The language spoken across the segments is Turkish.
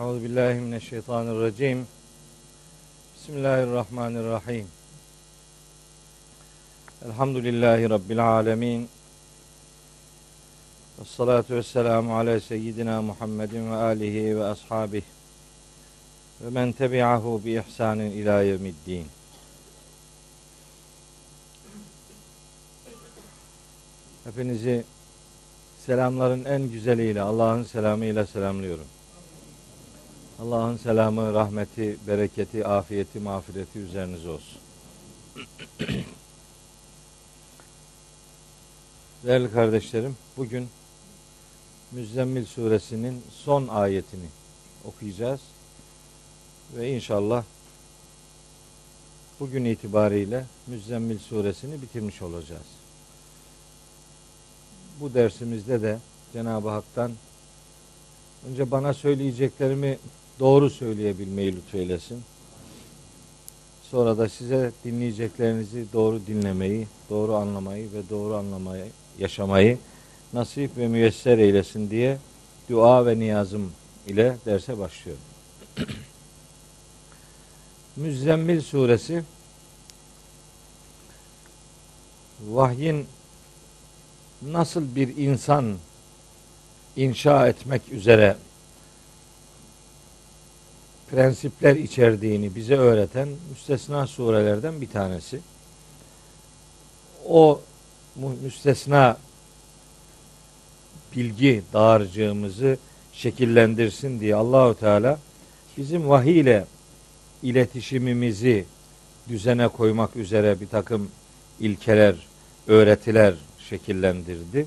Euzu billahi mineşşeytanirracim. Bismillahirrahmanirrahim. Elhamdülillahi rabbil alamin. Ves salatu vesselamu ala seyyidina Muhammedin ve alihi ve ashabihi ve men tebi'ahu bi ihsanin ila yevmiddin. Hepinizi selamların en güzeliyle, Allah'ın selamıyla selamlıyorum. Allah'ın selamı, rahmeti, bereketi, afiyeti, mağfireti üzerinize olsun. Değerli kardeşlerim, bugün Müzzemmil suresinin son ayetini okuyacağız. Ve inşallah bugün itibariyle Müzzemmil suresini bitirmiş olacağız. Bu dersimizde de Cenab-ı Hak'tan önce bana söyleyeceklerimi doğru söyleyebilmeyi lütfeylesin. Sonra da size dinleyeceklerinizi doğru dinlemeyi, doğru anlamayı ve doğru anlamayı, yaşamayı nasip ve müyesser eylesin diye dua ve niyazım ile derse başlıyorum. Müzzemmil suresi vahyin nasıl bir insan inşa etmek üzere prensipler içerdiğini bize öğreten müstesna surelerden bir tanesi. O müstesna bilgi dağarcığımızı şekillendirsin diye Allahu Teala bizim vahiy ile iletişimimizi düzene koymak üzere bir takım ilkeler, öğretiler şekillendirdi.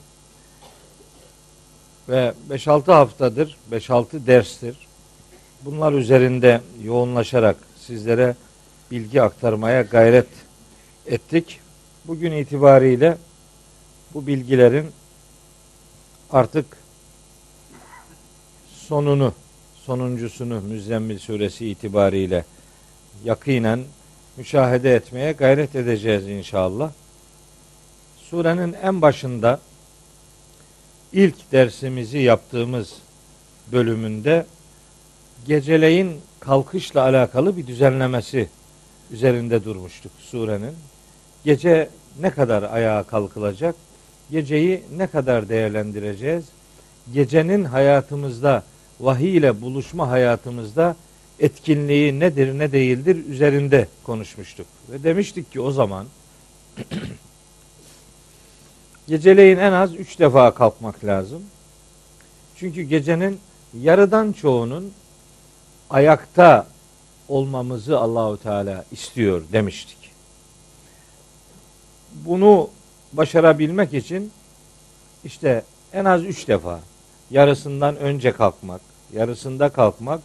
Ve 5-6 haftadır, 5-6 derstir. Bunlar üzerinde yoğunlaşarak sizlere bilgi aktarmaya gayret ettik. Bugün itibariyle bu bilgilerin artık sonunu, sonuncusunu Müzzemmil suresi itibariyle yakinen müşahede etmeye gayret edeceğiz inşallah. Surenin en başında ilk dersimizi yaptığımız bölümünde geceleyin kalkışla alakalı bir düzenlemesi üzerinde durmuştuk surenin. Gece ne kadar ayağa kalkılacak? Geceyi ne kadar değerlendireceğiz? Gecenin hayatımızda vahiy ile buluşma hayatımızda etkinliği nedir ne değildir üzerinde konuşmuştuk. Ve demiştik ki o zaman geceleyin en az üç defa kalkmak lazım. Çünkü gecenin yarıdan çoğunun ayakta olmamızı Allahu Teala istiyor demiştik. Bunu başarabilmek için işte en az üç defa yarısından önce kalkmak, yarısında kalkmak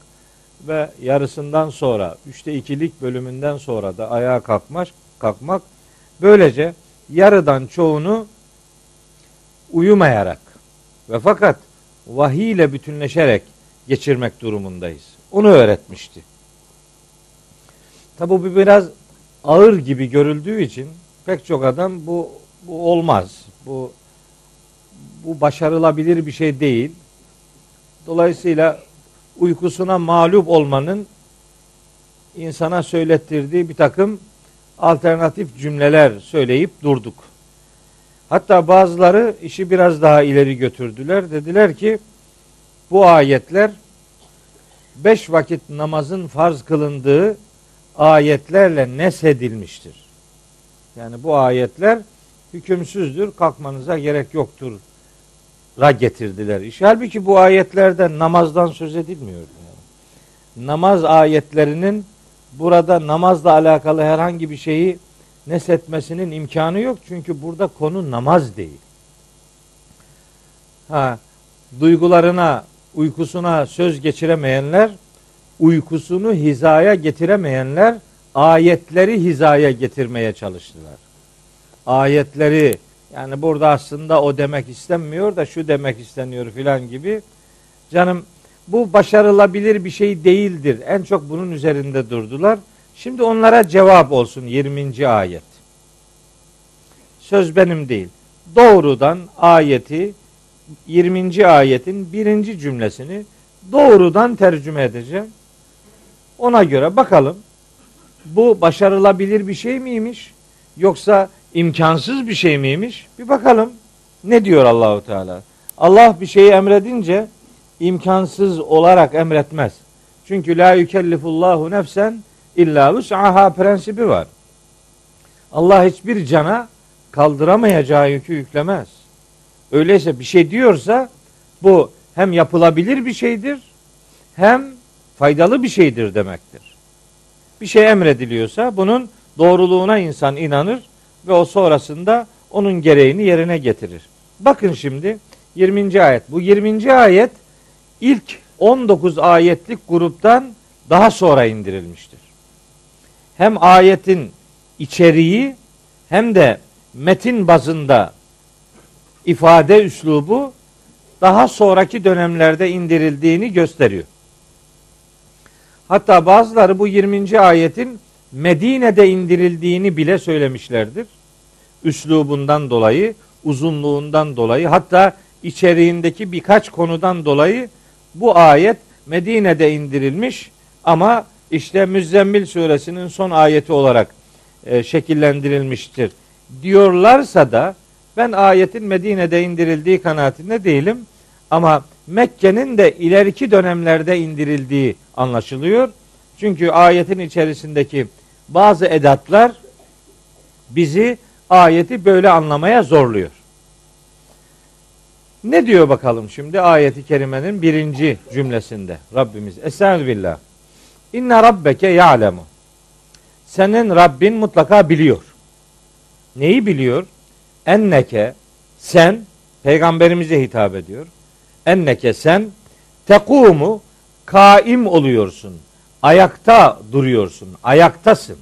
ve yarısından sonra üçte ikilik bölümünden sonra da ayağa kalkmak, kalkmak böylece yarıdan çoğunu uyumayarak ve fakat vahiy ile bütünleşerek geçirmek durumundayız. Onu öğretmişti. Tabi bu biraz ağır gibi görüldüğü için pek çok adam bu, bu olmaz. Bu bu başarılabilir bir şey değil. Dolayısıyla uykusuna mağlup olmanın insana söylettirdiği bir takım alternatif cümleler söyleyip durduk. Hatta bazıları işi biraz daha ileri götürdüler. Dediler ki bu ayetler beş vakit namazın farz kılındığı ayetlerle nesedilmiştir. Yani bu ayetler hükümsüzdür, kalkmanıza gerek yoktur ra getirdiler işi. Halbuki bu ayetlerde namazdan söz edilmiyor. Yani. Namaz ayetlerinin burada namazla alakalı herhangi bir şeyi nesetmesinin imkanı yok. Çünkü burada konu namaz değil. Ha, duygularına, uykusuna söz geçiremeyenler, uykusunu hizaya getiremeyenler ayetleri hizaya getirmeye çalıştılar. Ayetleri yani burada aslında o demek istenmiyor da şu demek isteniyor filan gibi. Canım bu başarılabilir bir şey değildir. En çok bunun üzerinde durdular. Şimdi onlara cevap olsun 20. ayet. Söz benim değil. Doğrudan ayeti 20. ayetin birinci cümlesini doğrudan tercüme edeceğim. Ona göre bakalım bu başarılabilir bir şey miymiş yoksa imkansız bir şey miymiş? Bir bakalım ne diyor Allahu Teala. Allah bir şeyi emredince imkansız olarak emretmez. Çünkü la yükellifullahu nefsen illa vus'aha prensibi var. Allah hiçbir cana kaldıramayacağı yükü yüklemez. Öyleyse bir şey diyorsa bu hem yapılabilir bir şeydir hem faydalı bir şeydir demektir. Bir şey emrediliyorsa bunun doğruluğuna insan inanır ve o sonrasında onun gereğini yerine getirir. Bakın şimdi 20. ayet. Bu 20. ayet ilk 19 ayetlik gruptan daha sonra indirilmiştir. Hem ayetin içeriği hem de metin bazında ifade üslubu daha sonraki dönemlerde indirildiğini gösteriyor. Hatta bazıları bu 20. ayetin Medine'de indirildiğini bile söylemişlerdir. Üslubundan dolayı, uzunluğundan dolayı, hatta içeriğindeki birkaç konudan dolayı bu ayet Medine'de indirilmiş ama işte Müzzemmil suresinin son ayeti olarak e, şekillendirilmiştir diyorlarsa da ben ayetin Medine'de indirildiği kanaatinde değilim. Ama Mekke'nin de ileriki dönemlerde indirildiği anlaşılıyor. Çünkü ayetin içerisindeki bazı edatlar bizi ayeti böyle anlamaya zorluyor. Ne diyor bakalım şimdi ayeti kerimenin birinci cümlesinde Rabbimiz. Estağfirullah. İnne rabbeke ya'lemu. Senin Rabbin mutlaka biliyor. Neyi biliyor? Enneke sen peygamberimize hitap ediyor. Enneke sen tekumu kaim oluyorsun. Ayakta duruyorsun. Ayaktasın.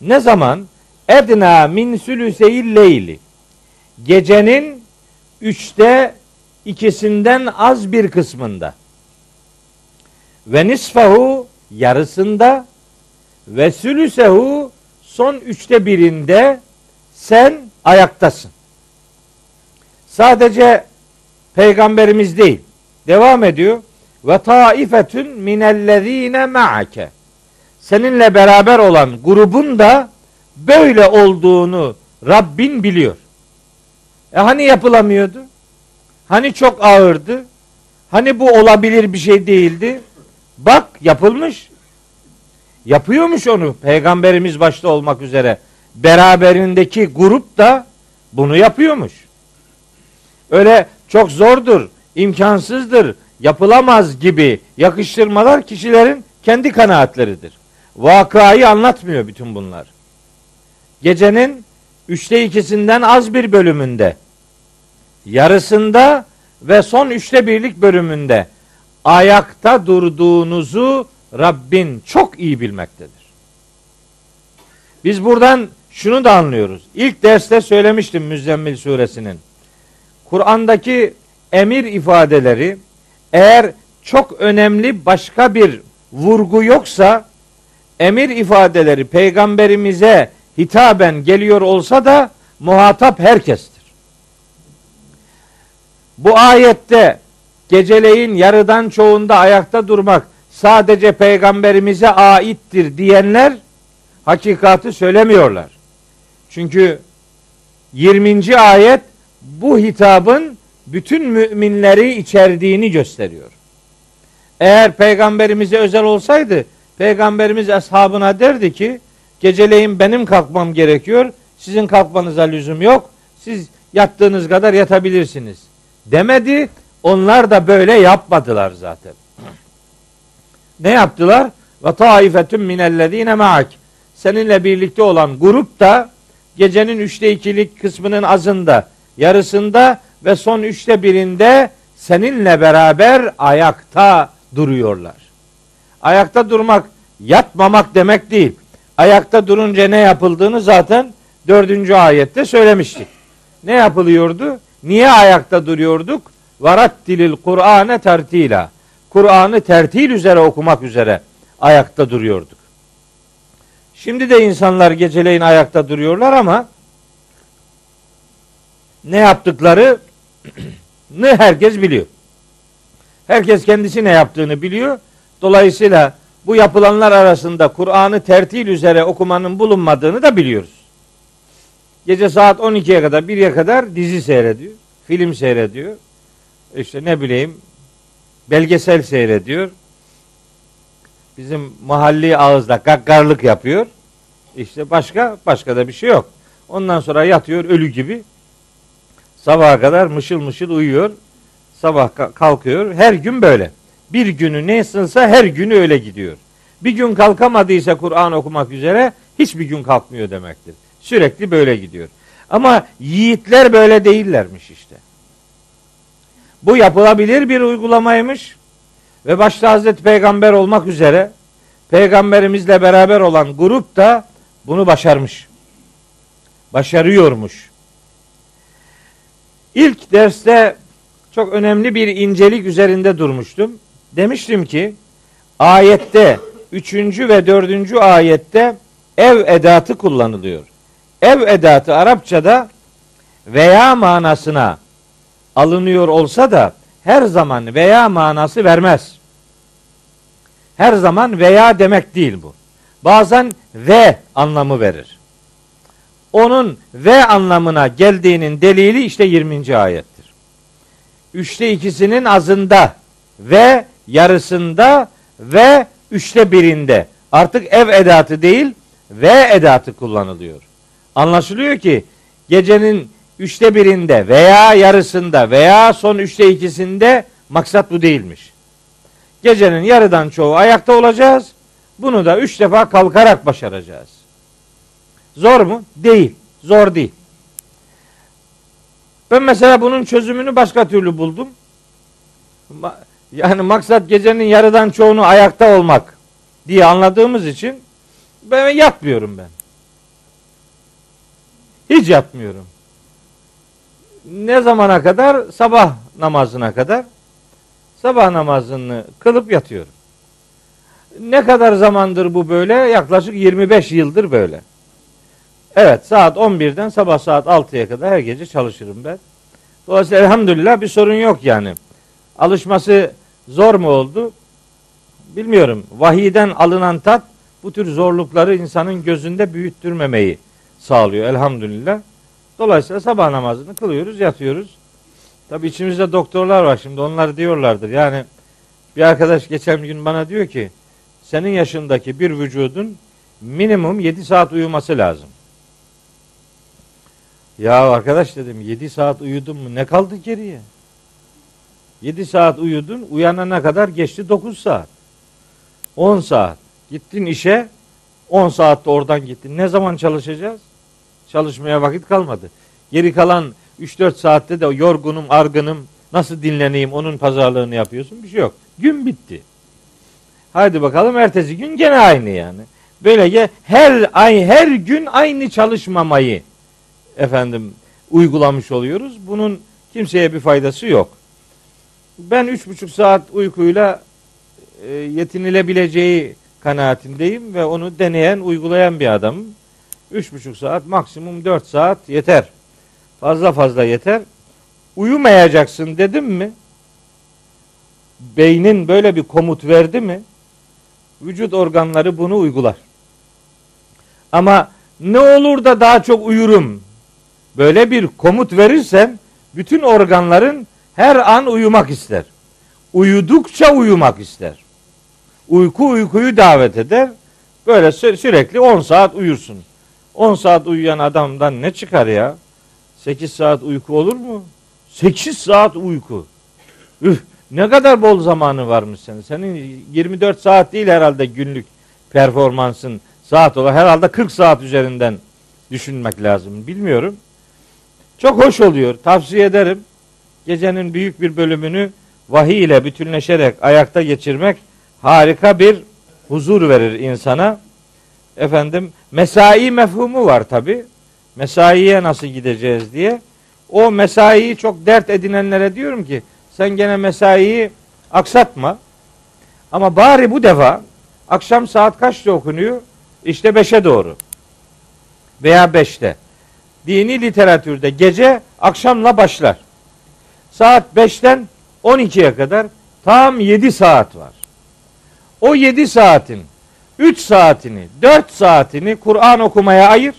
Ne zaman? Edna min sülüseyil leyli. Gecenin üçte ikisinden az bir kısmında. Ve nisfahu yarısında ve sülüsehu son üçte birinde sen ayaktasın. Sadece peygamberimiz değil. Devam ediyor. Ve taifetun minellezine ma'ake. Seninle beraber olan grubun da böyle olduğunu Rabbin biliyor. E hani yapılamıyordu? Hani çok ağırdı? Hani bu olabilir bir şey değildi? Bak yapılmış. Yapıyormuş onu peygamberimiz başta olmak üzere. Beraberindeki grup da bunu yapıyormuş. Öyle çok zordur, imkansızdır, yapılamaz gibi yakıştırmalar kişilerin kendi kanaatleridir. Vakayı anlatmıyor bütün bunlar. Gecenin üçte ikisinden az bir bölümünde, yarısında ve son üçte birlik bölümünde ayakta durduğunuzu Rabbin çok iyi bilmektedir. Biz buradan şunu da anlıyoruz. İlk derste söylemiştim Müzzemmil suresinin. Kur'an'daki emir ifadeleri eğer çok önemli başka bir vurgu yoksa emir ifadeleri peygamberimize hitaben geliyor olsa da muhatap herkestir. Bu ayette geceleyin yarıdan çoğunda ayakta durmak sadece peygamberimize aittir diyenler hakikati söylemiyorlar. Çünkü 20. ayet bu hitabın bütün müminleri içerdiğini gösteriyor. Eğer peygamberimize özel olsaydı peygamberimiz ashabına derdi ki geceleyin benim kalkmam gerekiyor. Sizin kalkmanıza lüzum yok. Siz yattığınız kadar yatabilirsiniz. Demedi. Onlar da böyle yapmadılar zaten. Ne yaptılar? Ve taifetun minellezine ma'ak. Seninle birlikte olan grup da gecenin üçte ikilik kısmının azında, yarısında ve son üçte birinde seninle beraber ayakta duruyorlar. Ayakta durmak yatmamak demek değil. Ayakta durunca ne yapıldığını zaten dördüncü ayette söylemiştik. Ne yapılıyordu? Niye ayakta duruyorduk? Varattilil Kur'ane tertila. Kur'an'ı tertil üzere okumak üzere ayakta duruyorduk. Şimdi de insanlar geceleyin ayakta duruyorlar ama ne yaptıkları ne herkes biliyor. Herkes kendisi ne yaptığını biliyor. Dolayısıyla bu yapılanlar arasında Kur'an'ı tertil üzere okumanın bulunmadığını da biliyoruz. Gece saat 12'ye kadar 1'ye kadar dizi seyrediyor. Film seyrediyor. İşte ne bileyim belgesel seyrediyor. Bizim mahalli ağızda gaggarlık yapıyor. İşte başka başka da bir şey yok. Ondan sonra yatıyor ölü gibi. Sabaha kadar mışıl mışıl uyuyor. Sabah kalkıyor. Her gün böyle. Bir günü ne her günü öyle gidiyor. Bir gün kalkamadıysa Kur'an okumak üzere hiçbir gün kalkmıyor demektir. Sürekli böyle gidiyor. Ama yiğitler böyle değillermiş işte. Bu yapılabilir bir uygulamaymış. Ve başta Hazreti Peygamber olmak üzere peygamberimizle beraber olan grup da bunu başarmış. Başarıyormuş. İlk derste çok önemli bir incelik üzerinde durmuştum. Demiştim ki ayette üçüncü ve dördüncü ayette ev edatı kullanılıyor. Ev edatı Arapçada veya manasına alınıyor olsa da her zaman veya manası vermez. Her zaman veya demek değil bu. Bazen ve anlamı verir. Onun ve anlamına geldiğinin delili işte 20. ayettir. Üçte ikisinin azında ve yarısında ve üçte birinde. Artık ev edatı değil ve edatı kullanılıyor. Anlaşılıyor ki gecenin üçte birinde veya yarısında veya son üçte ikisinde maksat bu değilmiş. Gecenin yarıdan çoğu ayakta olacağız. Bunu da üç defa kalkarak başaracağız. Zor mu? Değil. Zor değil. Ben mesela bunun çözümünü başka türlü buldum. Yani maksat gecenin yarıdan çoğunu ayakta olmak diye anladığımız için ben yatmıyorum ben. Hiç yatmıyorum. Ne zamana kadar? Sabah namazına kadar. Sabah namazını kılıp yatıyorum. Ne kadar zamandır bu böyle? Yaklaşık 25 yıldır böyle. Evet saat 11'den sabah saat 6'ya kadar her gece çalışırım ben. Dolayısıyla elhamdülillah bir sorun yok yani. Alışması zor mu oldu? Bilmiyorum. Vahiyden alınan tat bu tür zorlukları insanın gözünde büyüttürmemeyi sağlıyor elhamdülillah. Dolayısıyla sabah namazını kılıyoruz, yatıyoruz. Tabi içimizde doktorlar var şimdi onlar diyorlardır. Yani bir arkadaş geçen gün bana diyor ki senin yaşındaki bir vücudun minimum 7 saat uyuması lazım. Ya arkadaş dedim 7 saat uyudun mu ne kaldı geriye? 7 saat uyudun uyanana kadar geçti 9 saat. 10 saat. Gittin işe 10 saatte oradan gittin. Ne zaman çalışacağız? Çalışmaya vakit kalmadı. Geri kalan 3-4 saatte de yorgunum, argınım, nasıl dinleneyim onun pazarlığını yapıyorsun. Bir şey yok. Gün bitti. Haydi bakalım ertesi gün gene aynı yani. Böylece her ay her gün aynı çalışmamayı efendim uygulamış oluyoruz. Bunun kimseye bir faydası yok. Ben üç buçuk saat uykuyla e, yetinilebileceği kanaatindeyim ve onu deneyen, uygulayan bir adamım. Üç buçuk saat, maksimum dört saat yeter. Fazla fazla yeter. Uyumayacaksın dedim mi? Beynin böyle bir komut verdi mi? Vücut organları bunu uygular. Ama ne olur da daha çok uyurum. Böyle bir komut verirsen bütün organların her an uyumak ister. Uyudukça uyumak ister. Uyku uykuyu davet eder. Böyle sü- sürekli 10 saat uyursun. 10 saat uyuyan adamdan ne çıkar ya? 8 saat uyku olur mu? 8 saat uyku. Üf, ne kadar bol zamanı varmış senin. Senin 24 saat değil herhalde günlük performansın saat olarak herhalde 40 saat üzerinden düşünmek lazım. Bilmiyorum. Çok hoş oluyor. Tavsiye ederim. Gecenin büyük bir bölümünü vahiy ile bütünleşerek ayakta geçirmek harika bir huzur verir insana. Efendim mesai mefhumu var tabi. Mesaiye nasıl gideceğiz diye. O mesaiyi çok dert edinenlere diyorum ki sen gene mesaiyi aksatma. Ama bari bu defa akşam saat kaçta okunuyor? İşte 5'e doğru. Veya 5'te. Dini literatürde gece akşamla başlar. Saat 5'ten 12'ye kadar Tam 7 saat var. O 7 saatin 3 saatini, 4 saatini Kur'an okumaya ayır.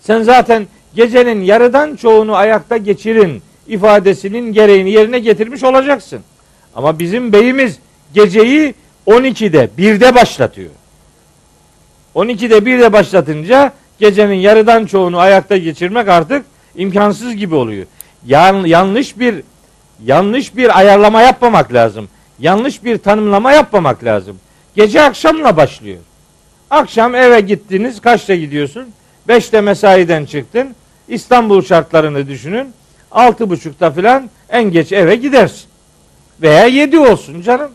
Sen zaten gecenin yarıdan çoğunu ayakta geçirin ifadesinin gereğini yerine getirmiş olacaksın. Ama bizim beyimiz geceyi 12'de, 1'de başlatıyor. 12'de 1'de başlatınca gecenin yarıdan çoğunu ayakta geçirmek artık imkansız gibi oluyor. Yan, yanlış bir yanlış bir ayarlama yapmamak lazım. Yanlış bir tanımlama yapmamak lazım. Gece akşamla başlıyor. Akşam eve gittiniz. Kaçta gidiyorsun? Beşte mesaiden çıktın. İstanbul şartlarını düşünün. Altı buçukta filan en geç eve gidersin. Veya yedi olsun canım.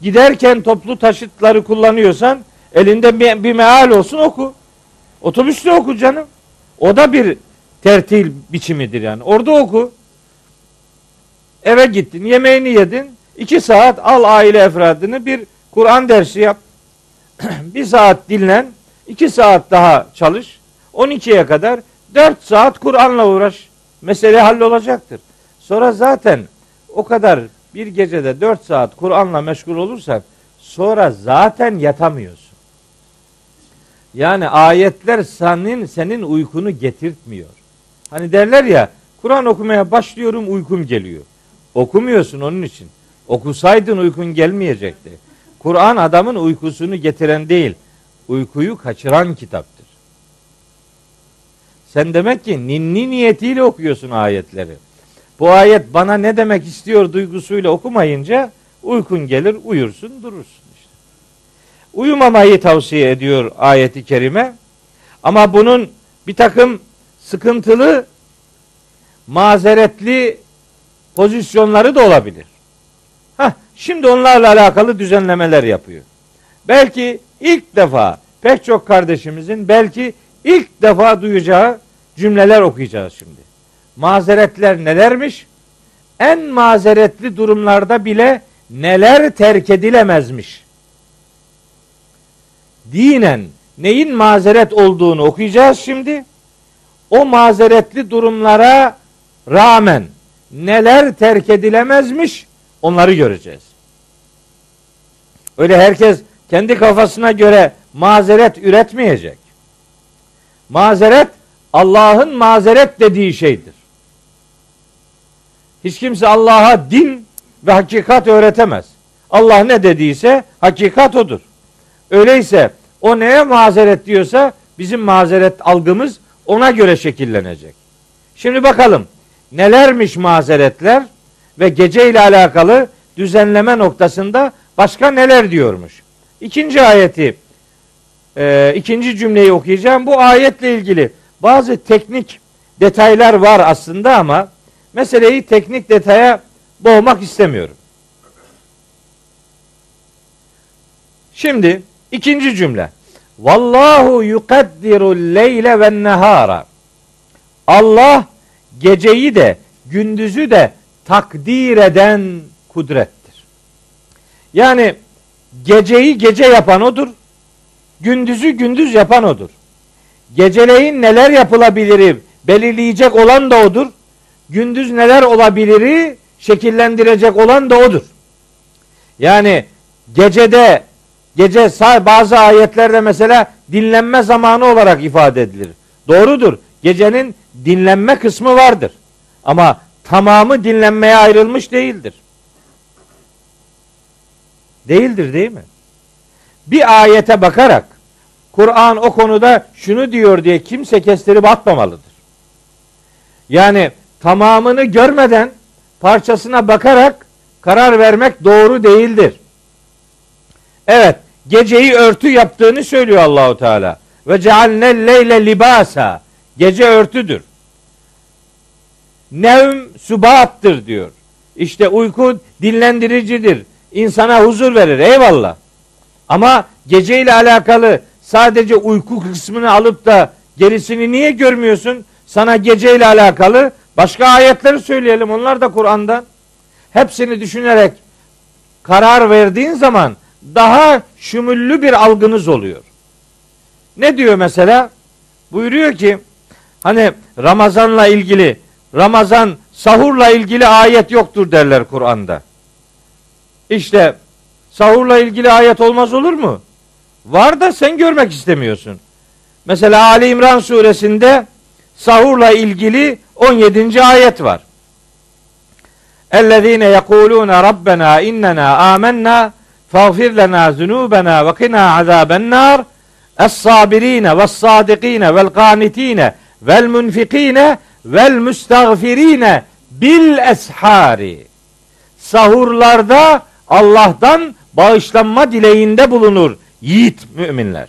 Giderken toplu taşıtları kullanıyorsan elinde bir, bir meal olsun oku. Otobüste oku canım. O da bir tertil biçimidir yani. Orada oku. Eve gittin, yemeğini yedin. iki saat al aile efradını bir Kur'an dersi yap. bir saat dinlen. iki saat daha çalış. 12'ye kadar 4 saat Kur'an'la uğraş. Mesele hallolacaktır. Sonra zaten o kadar bir gecede 4 saat Kur'an'la meşgul olursak sonra zaten yatamıyorsun. Yani ayetler senin senin uykunu getirtmiyor. Hani derler ya Kur'an okumaya başlıyorum uykum geliyor. Okumuyorsun onun için. Okusaydın uykun gelmeyecekti. Kur'an adamın uykusunu getiren değil, uykuyu kaçıran kitaptır. Sen demek ki ninni niyetiyle okuyorsun ayetleri. Bu ayet bana ne demek istiyor duygusuyla okumayınca uykun gelir, uyursun, durursun işte. Uyumamayı tavsiye ediyor ayeti kerime. Ama bunun bir takım sıkıntılı, mazeretli pozisyonları da olabilir. Şimdi onlarla alakalı düzenlemeler yapıyor. Belki ilk defa pek çok kardeşimizin belki ilk defa duyacağı cümleler okuyacağız şimdi. Mazeretler nelermiş? En mazeretli durumlarda bile neler terk edilemezmiş? Dinen neyin mazeret olduğunu okuyacağız şimdi. O mazeretli durumlara rağmen neler terk edilemezmiş onları göreceğiz. Öyle herkes kendi kafasına göre mazeret üretmeyecek. Mazeret Allah'ın mazeret dediği şeydir. Hiç kimse Allah'a din ve hakikat öğretemez. Allah ne dediyse hakikat odur. Öyleyse o neye mazeret diyorsa bizim mazeret algımız ona göre şekillenecek. Şimdi bakalım nelermiş mazeretler ve gece ile alakalı düzenleme noktasında başka neler diyormuş. İkinci ayeti, e, ikinci cümleyi okuyacağım. Bu ayetle ilgili bazı teknik detaylar var aslında ama meseleyi teknik detaya boğmak istemiyorum. Şimdi ikinci cümle. Vallahu yukaddiru leyle ve nehara. Allah geceyi de gündüzü de takdir eden kudrettir. Yani geceyi gece yapan odur. Gündüzü gündüz yapan odur. Geceleyin neler yapılabilir belirleyecek olan da odur. Gündüz neler olabiliri şekillendirecek olan da odur. Yani gecede gece bazı ayetlerde mesela dinlenme zamanı olarak ifade edilir. Doğrudur. Gecenin dinlenme kısmı vardır. Ama tamamı dinlenmeye ayrılmış değildir. Değildir değil mi? Bir ayete bakarak Kur'an o konuda şunu diyor diye kimse kestirip atmamalıdır. Yani tamamını görmeden parçasına bakarak karar vermek doğru değildir. Evet, geceyi örtü yaptığını söylüyor Allahu Teala. Ve cealne leyle libasa. Gece örtüdür. Nevm subattır diyor. İşte uyku dinlendiricidir. İnsana huzur verir. Eyvallah. Ama gece ile alakalı sadece uyku kısmını alıp da gerisini niye görmüyorsun? Sana gece ile alakalı başka ayetleri söyleyelim. Onlar da Kur'an'dan. Hepsini düşünerek karar verdiğin zaman daha şümüllü bir algınız oluyor. Ne diyor mesela? Buyuruyor ki hani Ramazan'la ilgili Ramazan sahurla ilgili ayet yoktur derler Kur'an'da. İşte sahurla ilgili ayet olmaz olur mu? Var da sen görmek istemiyorsun. Mesela Ali İmran suresinde sahurla ilgili 17. ayet var. Ellezine yekuluna rabbena innena amennâ fagfir lena zunubena ve qina azaben nar es sabirine ve sadikine vel kanitine vel munfikine vel müstagfirine bil eshari. Sahurlarda Allah'tan bağışlanma dileğinde bulunur yiğit müminler.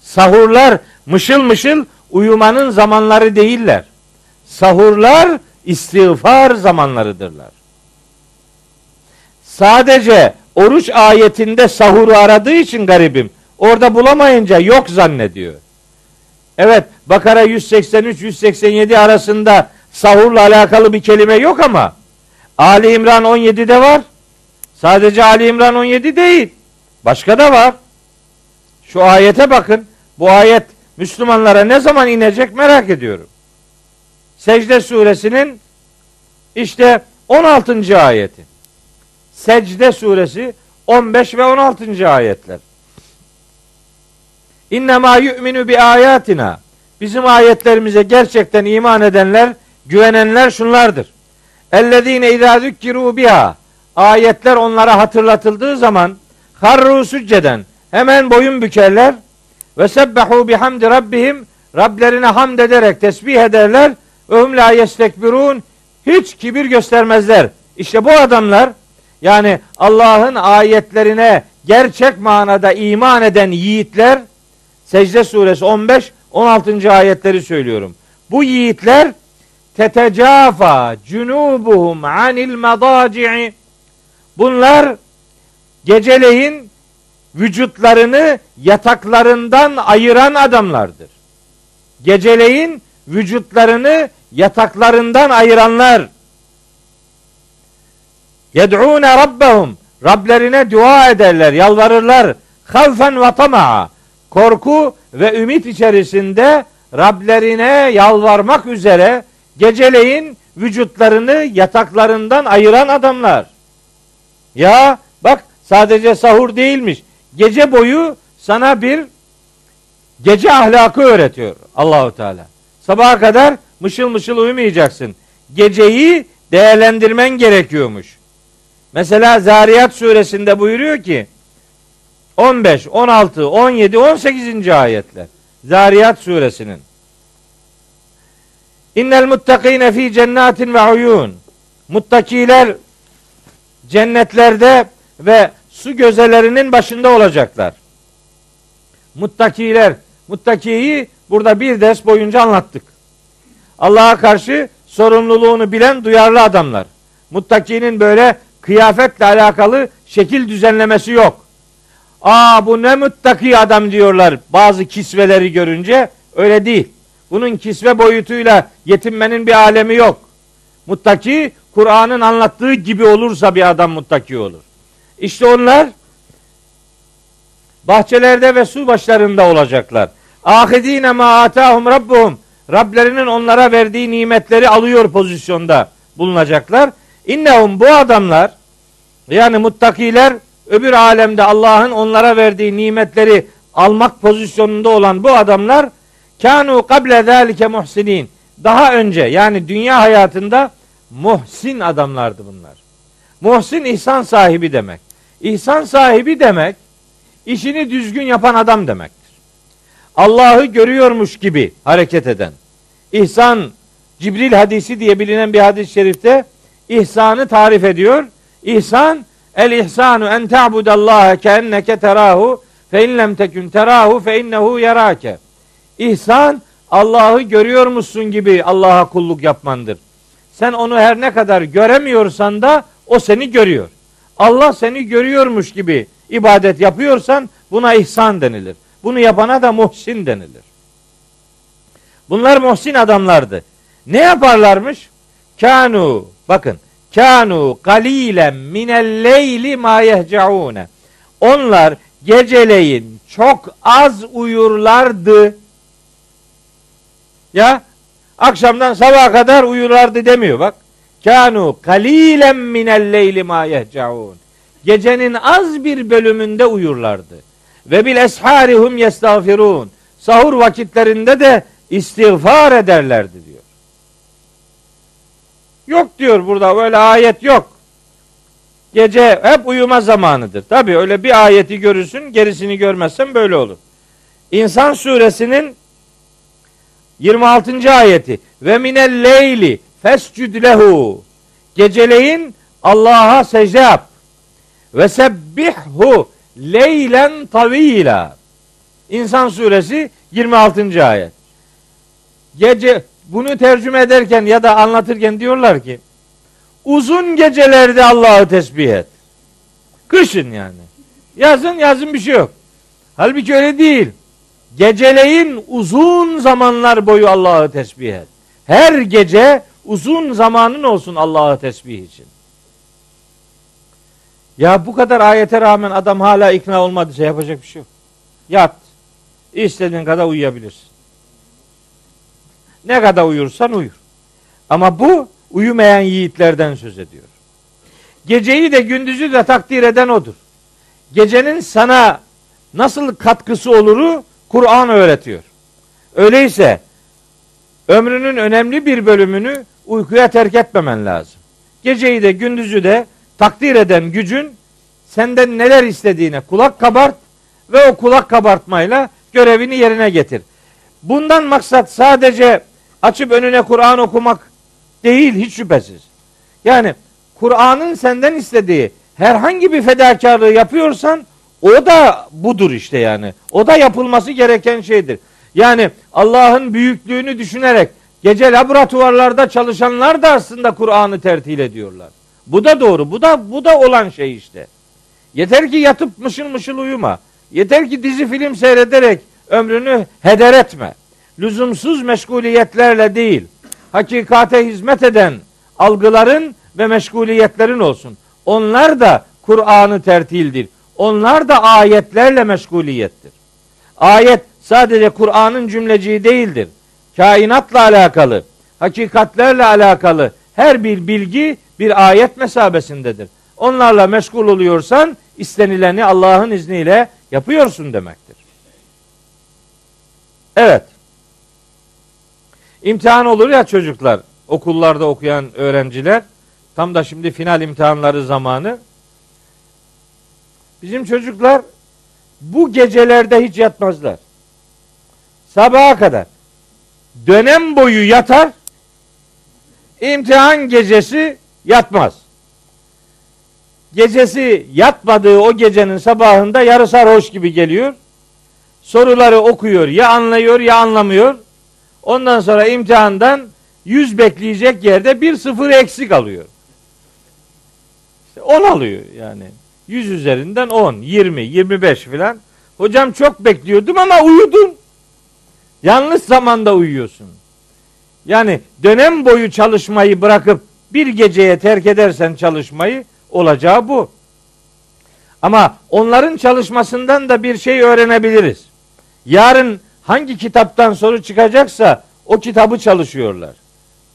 Sahurlar mışıl mışıl uyumanın zamanları değiller. Sahurlar istiğfar zamanlarıdırlar. Sadece oruç ayetinde sahuru aradığı için garibim. Orada bulamayınca yok zannediyor. Evet Bakara 183-187 arasında sahurla alakalı bir kelime yok ama Ali İmran 17'de var. Sadece Ali İmran 17 değil. Başka da var. Şu ayete bakın. Bu ayet Müslümanlara ne zaman inecek merak ediyorum. Secde suresinin işte 16. ayeti. Secde suresi 15 ve 16. ayetler. İnnemâ yu'minu bi ayatina. Bizim ayetlerimize gerçekten iman edenler, güvenenler şunlardır. Ellezîne izâ zükkirû biha. Ayetler onlara hatırlatıldığı zaman harru sücceden hemen boyun bükerler ve sebbehu bihamdi rabbihim Rablerine hamd ederek tesbih ederler ve hum la yestekbirun hiç kibir göstermezler. İşte bu adamlar yani Allah'ın ayetlerine gerçek manada iman eden yiğitler Secde suresi 15 16. ayetleri söylüyorum. Bu yiğitler tetecafa cunubuhum anil madaci'i Bunlar geceleyin vücutlarını yataklarından ayıran adamlardır. Geceleyin vücutlarını yataklarından ayıranlar. Yed'ûne rabbehum Rablerine dua ederler, yalvarırlar. Havfen ve tama'a korku ve ümit içerisinde Rablerine yalvarmak üzere geceleyin vücutlarını yataklarından ayıran adamlar. Ya bak sadece sahur değilmiş. Gece boyu sana bir gece ahlakı öğretiyor Allahu Teala. Sabaha kadar mışıl mışıl uyumayacaksın. Geceyi değerlendirmen gerekiyormuş. Mesela Zariyat suresinde buyuruyor ki 15, 16, 17, 18. ayetler. Zariyat suresinin. İnnel muttakine fi cennatin ve uyun. Muttakiler cennetlerde ve su gözelerinin başında olacaklar. Muttakiler, muttakiyi burada bir ders boyunca anlattık. Allah'a karşı sorumluluğunu bilen duyarlı adamlar. Muttakinin böyle kıyafetle alakalı şekil düzenlemesi yok. Aa bu ne muttaki adam diyorlar bazı kisveleri görünce. Öyle değil. Bunun kisve boyutuyla yetinmenin bir alemi yok. Muttaki Kur'an'ın anlattığı gibi olursa bir adam muttaki olur. İşte onlar bahçelerde ve su başlarında olacaklar. Ahidine ma atahum rabbuhum. Rablerinin onlara verdiği nimetleri alıyor pozisyonda bulunacaklar. İnnehum bu adamlar yani muttakiler öbür alemde Allah'ın onlara verdiği nimetleri almak pozisyonunda olan bu adamlar kanu kable zalike muhsinin. Daha önce yani dünya hayatında muhsin adamlardı bunlar. Muhsin ihsan sahibi demek. İhsan sahibi demek işini düzgün yapan adam demektir. Allah'ı görüyormuş gibi hareket eden. İhsan Cibril hadisi diye bilinen bir hadis-i şerifte ihsanı tarif ediyor. İhsan El ihsanu en ta'budallaha keenneke terahu fe in lem tekun terahu fe innehu yarake. İhsan Allah'ı görüyor musun gibi Allah'a kulluk yapmandır. Sen onu her ne kadar göremiyorsan da o seni görüyor. Allah seni görüyormuş gibi ibadet yapıyorsan buna ihsan denilir. Bunu yapana da muhsin denilir. Bunlar muhsin adamlardı. Ne yaparlarmış? Kanu bakın kanu galilen minel leyli ma yehcaune. Onlar geceleyin çok az uyurlardı. Ya akşamdan sabaha kadar uyurlardı demiyor bak. Kanu kalilen minel leyli ma yehcaun. gecenin az bir bölümünde uyurlardı. Ve bil esharihum yestağfirun. Sahur vakitlerinde de istiğfar ederlerdi diyor. Yok diyor burada böyle ayet yok. Gece hep uyuma zamanıdır. Tabi öyle bir ayeti görürsün gerisini görmezsen böyle olur. İnsan suresinin 26. ayeti ve minel leyli fescud lehu geceleyin Allah'a secde yap ve sebbihhu leylen tavila İnsan suresi 26. ayet. Gece bunu tercüme ederken ya da anlatırken diyorlar ki uzun gecelerde Allah'ı tesbih et. Kışın yani. Yazın yazın bir şey yok. Halbuki öyle değil. Geceleyin uzun zamanlar boyu Allah'ı tesbih et. Her gece uzun zamanın olsun Allah'ı tesbih için. Ya bu kadar ayete rağmen adam hala ikna olmadıysa yapacak bir şey yok. Yat. İstediğin kadar uyuyabilirsin. Ne kadar uyursan uyur. Ama bu uyumayan yiğitlerden söz ediyor. Geceyi de gündüzü de takdir eden odur. Gecenin sana nasıl katkısı oluru Kur'an öğretiyor. Öyleyse ömrünün önemli bir bölümünü uykuya terk etmemen lazım. Geceyi de gündüzü de takdir eden gücün senden neler istediğine kulak kabart ve o kulak kabartmayla görevini yerine getir. Bundan maksat sadece açıp önüne Kur'an okumak değil hiç şüphesiz. Yani Kur'an'ın senden istediği herhangi bir fedakarlığı yapıyorsan o da budur işte yani. O da yapılması gereken şeydir. Yani Allah'ın büyüklüğünü düşünerek gece laboratuvarlarda çalışanlar da aslında Kur'an'ı tertil ediyorlar. Bu da doğru. Bu da bu da olan şey işte. Yeter ki yatıp mışıl mışıl uyuma. Yeter ki dizi film seyrederek ömrünü heder etme. Lüzumsuz meşguliyetlerle değil, hakikate hizmet eden algıların ve meşguliyetlerin olsun. Onlar da Kur'an'ı tertildir. Onlar da ayetlerle meşguliyettir. Ayet sadece Kur'an'ın cümleciği değildir. Kainatla alakalı, hakikatlerle alakalı her bir bilgi bir ayet mesabesindedir. Onlarla meşgul oluyorsan istenileni Allah'ın izniyle yapıyorsun demektir. Evet. İmtihan olur ya çocuklar, okullarda okuyan öğrenciler. Tam da şimdi final imtihanları zamanı. Bizim çocuklar bu gecelerde hiç yatmazlar. Sabaha kadar. Dönem boyu yatar. İmtihan gecesi yatmaz. Gecesi yatmadığı o gecenin sabahında yarı sarhoş gibi geliyor. Soruları okuyor. Ya anlıyor ya anlamıyor. Ondan sonra imtihandan yüz bekleyecek yerde bir sıfır eksik alıyor. İşte 10 alıyor yani. 100 üzerinden 10, 20, 25 filan. Hocam çok bekliyordum ama uyudun. Yanlış zamanda uyuyorsun. Yani dönem boyu çalışmayı bırakıp bir geceye terk edersen çalışmayı olacağı bu. Ama onların çalışmasından da bir şey öğrenebiliriz. Yarın hangi kitaptan soru çıkacaksa o kitabı çalışıyorlar.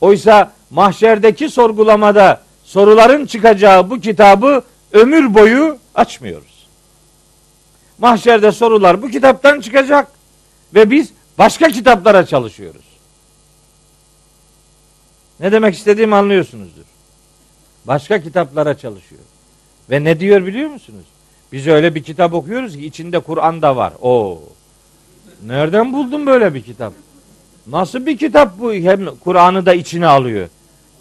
Oysa mahşerdeki sorgulamada soruların çıkacağı bu kitabı ömür boyu açmıyoruz. Mahşerde sorular bu kitaptan çıkacak ve biz başka kitaplara çalışıyoruz. Ne demek istediğimi anlıyorsunuzdur. Başka kitaplara çalışıyor. Ve ne diyor biliyor musunuz? Biz öyle bir kitap okuyoruz ki içinde Kur'an da var. O. Nereden buldun böyle bir kitap? Nasıl bir kitap bu? Hem Kur'an'ı da içine alıyor.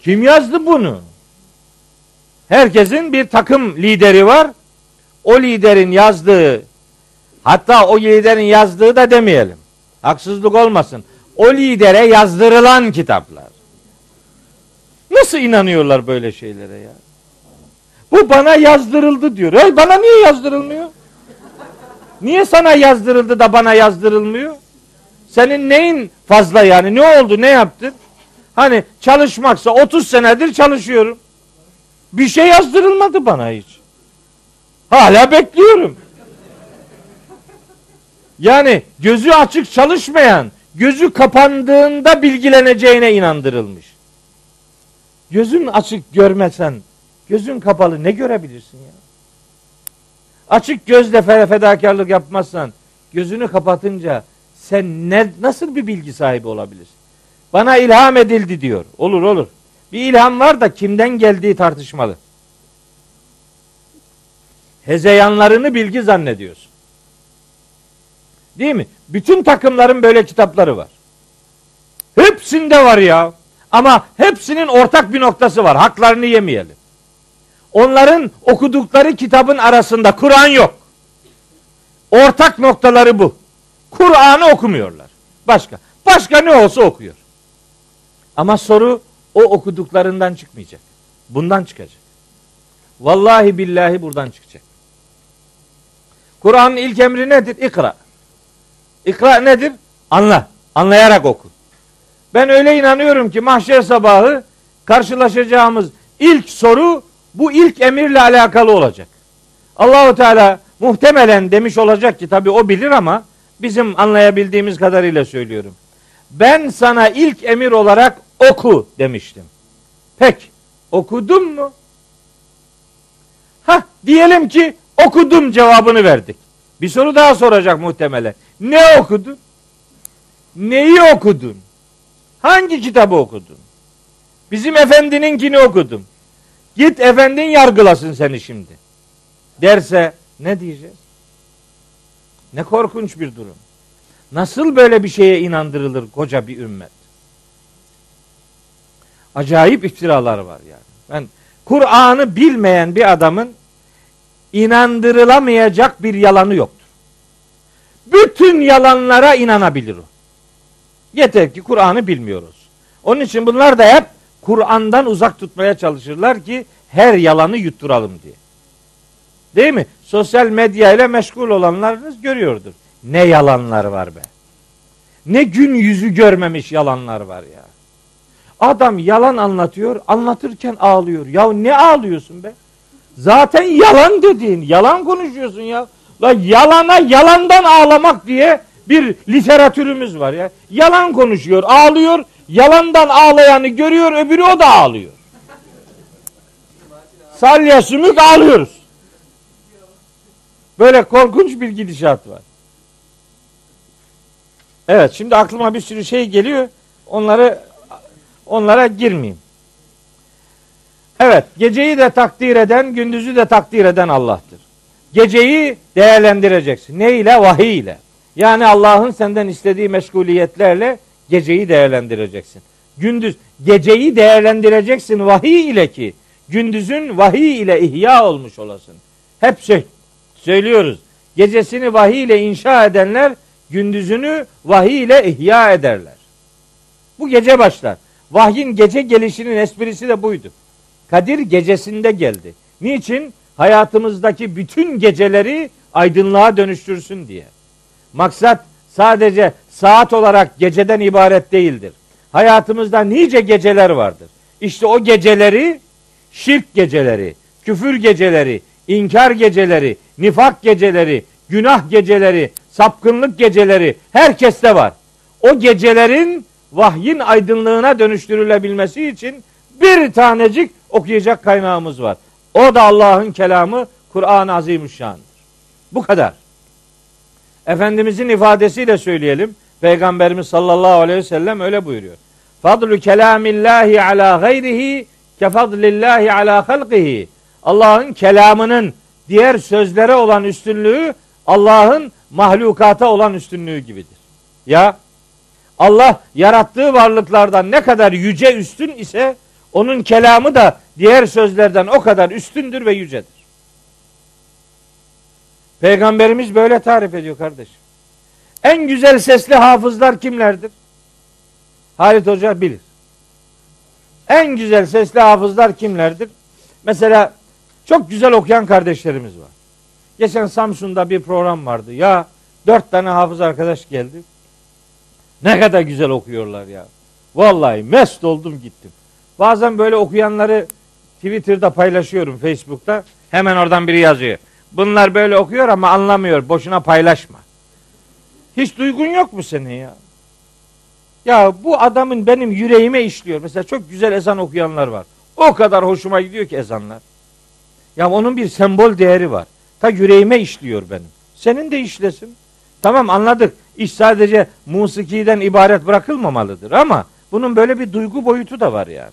Kim yazdı bunu? Herkesin bir takım lideri var. O liderin yazdığı hatta o liderin yazdığı da demeyelim. Haksızlık olmasın. O lidere yazdırılan kitaplar. Nasıl inanıyorlar böyle şeylere ya? Bu bana yazdırıldı diyor. Hey, bana niye yazdırılmıyor? Niye sana yazdırıldı da bana yazdırılmıyor? Senin neyin fazla yani? Ne oldu? Ne yaptın? Hani çalışmaksa 30 senedir çalışıyorum. Bir şey yazdırılmadı bana hiç. Hala bekliyorum. Yani gözü açık çalışmayan, gözü kapandığında bilgileneceğine inandırılmış. Gözün açık görmesen, gözün kapalı ne görebilirsin ya? Açık gözle fedakarlık yapmazsan, gözünü kapatınca sen ne, nasıl bir bilgi sahibi olabilirsin? Bana ilham edildi diyor. Olur olur. Bir ilham var da kimden geldiği tartışmalı. Hezeyanlarını bilgi zannediyorsun. Değil mi? Bütün takımların böyle kitapları var. Hepsinde var ya. Ama hepsinin ortak bir noktası var. Haklarını yemeyelim. Onların okudukları kitabın arasında Kur'an yok. Ortak noktaları bu. Kur'an'ı okumuyorlar. Başka. Başka ne olsa okuyor. Ama soru o okuduklarından çıkmayacak. Bundan çıkacak. Vallahi billahi buradan çıkacak. Kur'an'ın ilk emri nedir? İkra. İkra nedir? Anla. Anlayarak oku. Ben öyle inanıyorum ki mahşer sabahı karşılaşacağımız ilk soru bu ilk emirle alakalı olacak. Allahu Teala muhtemelen demiş olacak ki tabi o bilir ama bizim anlayabildiğimiz kadarıyla söylüyorum. Ben sana ilk emir olarak oku demiştim. Pek okudun mu? Ha diyelim ki okudum cevabını verdik. Bir soru daha soracak muhtemelen. Ne okudun? Neyi okudun? Hangi kitabı okudun? Bizim efendininkini okudum. Git efendin yargılasın seni şimdi. Derse ne diyeceğiz? Ne korkunç bir durum. Nasıl böyle bir şeye inandırılır koca bir ümmet? Acayip iftiralar var yani. Ben Kur'an'ı bilmeyen bir adamın inandırılamayacak bir yalanı yoktur. Bütün yalanlara inanabilir o. Yeter ki Kur'an'ı bilmiyoruz. Onun için bunlar da hep Kur'an'dan uzak tutmaya çalışırlar ki her yalanı yutturalım diye. Değil mi? Sosyal medya ile meşgul olanlarınız görüyordur. Ne yalanlar var be. Ne gün yüzü görmemiş yalanlar var ya. Adam yalan anlatıyor, anlatırken ağlıyor. Ya ne ağlıyorsun be? Zaten yalan dediğin, yalan konuşuyorsun ya. La yalana yalandan ağlamak diye bir literatürümüz var ya. Yalan konuşuyor, ağlıyor. Yalandan ağlayanı görüyor, öbürü o da ağlıyor. Salya sümük ağlıyoruz. Böyle korkunç bir gidişat var. Evet, şimdi aklıma bir sürü şey geliyor. Onları onlara girmeyeyim. Evet, geceyi de takdir eden, gündüzü de takdir eden Allah'tır. Geceyi değerlendireceksin. Ne ile? Vahiy ile. Yani Allah'ın senden istediği meşguliyetlerle geceyi değerlendireceksin. Gündüz geceyi değerlendireceksin vahiy ile ki gündüzün vahiy ile ihya olmuş olasın. Hep şey söylüyoruz. Gecesini vahiy ile inşa edenler gündüzünü vahiy ile ihya ederler. Bu gece başlar. Vahyin gece gelişinin esprisi de buydu. Kadir gecesinde geldi. Niçin? Hayatımızdaki bütün geceleri aydınlığa dönüştürsün diye. Maksat sadece saat olarak geceden ibaret değildir. Hayatımızda nice geceler vardır. İşte o geceleri şirk geceleri, küfür geceleri, inkar geceleri, nifak geceleri, günah geceleri, sapkınlık geceleri herkeste var. O gecelerin vahyin aydınlığına dönüştürülebilmesi için bir tanecik okuyacak kaynağımız var. O da Allah'ın kelamı Kur'an-ı Azimüşşan'dır. Bu kadar. Efendimizin ifadesiyle söyleyelim. Peygamberimiz sallallahu aleyhi ve sellem öyle buyuruyor. Fadlu kelamillahi ala gayrihi kefadlillahi ala halqihi. Allah'ın kelamının diğer sözlere olan üstünlüğü Allah'ın mahlukata olan üstünlüğü gibidir. Ya Allah yarattığı varlıklardan ne kadar yüce üstün ise onun kelamı da diğer sözlerden o kadar üstündür ve yücedir. Peygamberimiz böyle tarif ediyor kardeşim. En güzel sesli hafızlar kimlerdir? Halit Hoca bilir. En güzel sesli hafızlar kimlerdir? Mesela çok güzel okuyan kardeşlerimiz var. Geçen Samsun'da bir program vardı. Ya dört tane hafız arkadaş geldi. Ne kadar güzel okuyorlar ya. Vallahi mest oldum gittim. Bazen böyle okuyanları Twitter'da paylaşıyorum, Facebook'ta. Hemen oradan biri yazıyor. Bunlar böyle okuyor ama anlamıyor. Boşuna paylaşma. Hiç duygun yok mu senin ya? Ya bu adamın benim yüreğime işliyor. Mesela çok güzel ezan okuyanlar var. O kadar hoşuma gidiyor ki ezanlar. Ya onun bir sembol değeri var. ta yüreğime işliyor benim. Senin de işlesin. Tamam anladık. İş sadece musikiden ibaret bırakılmamalıdır ama bunun böyle bir duygu boyutu da var yani.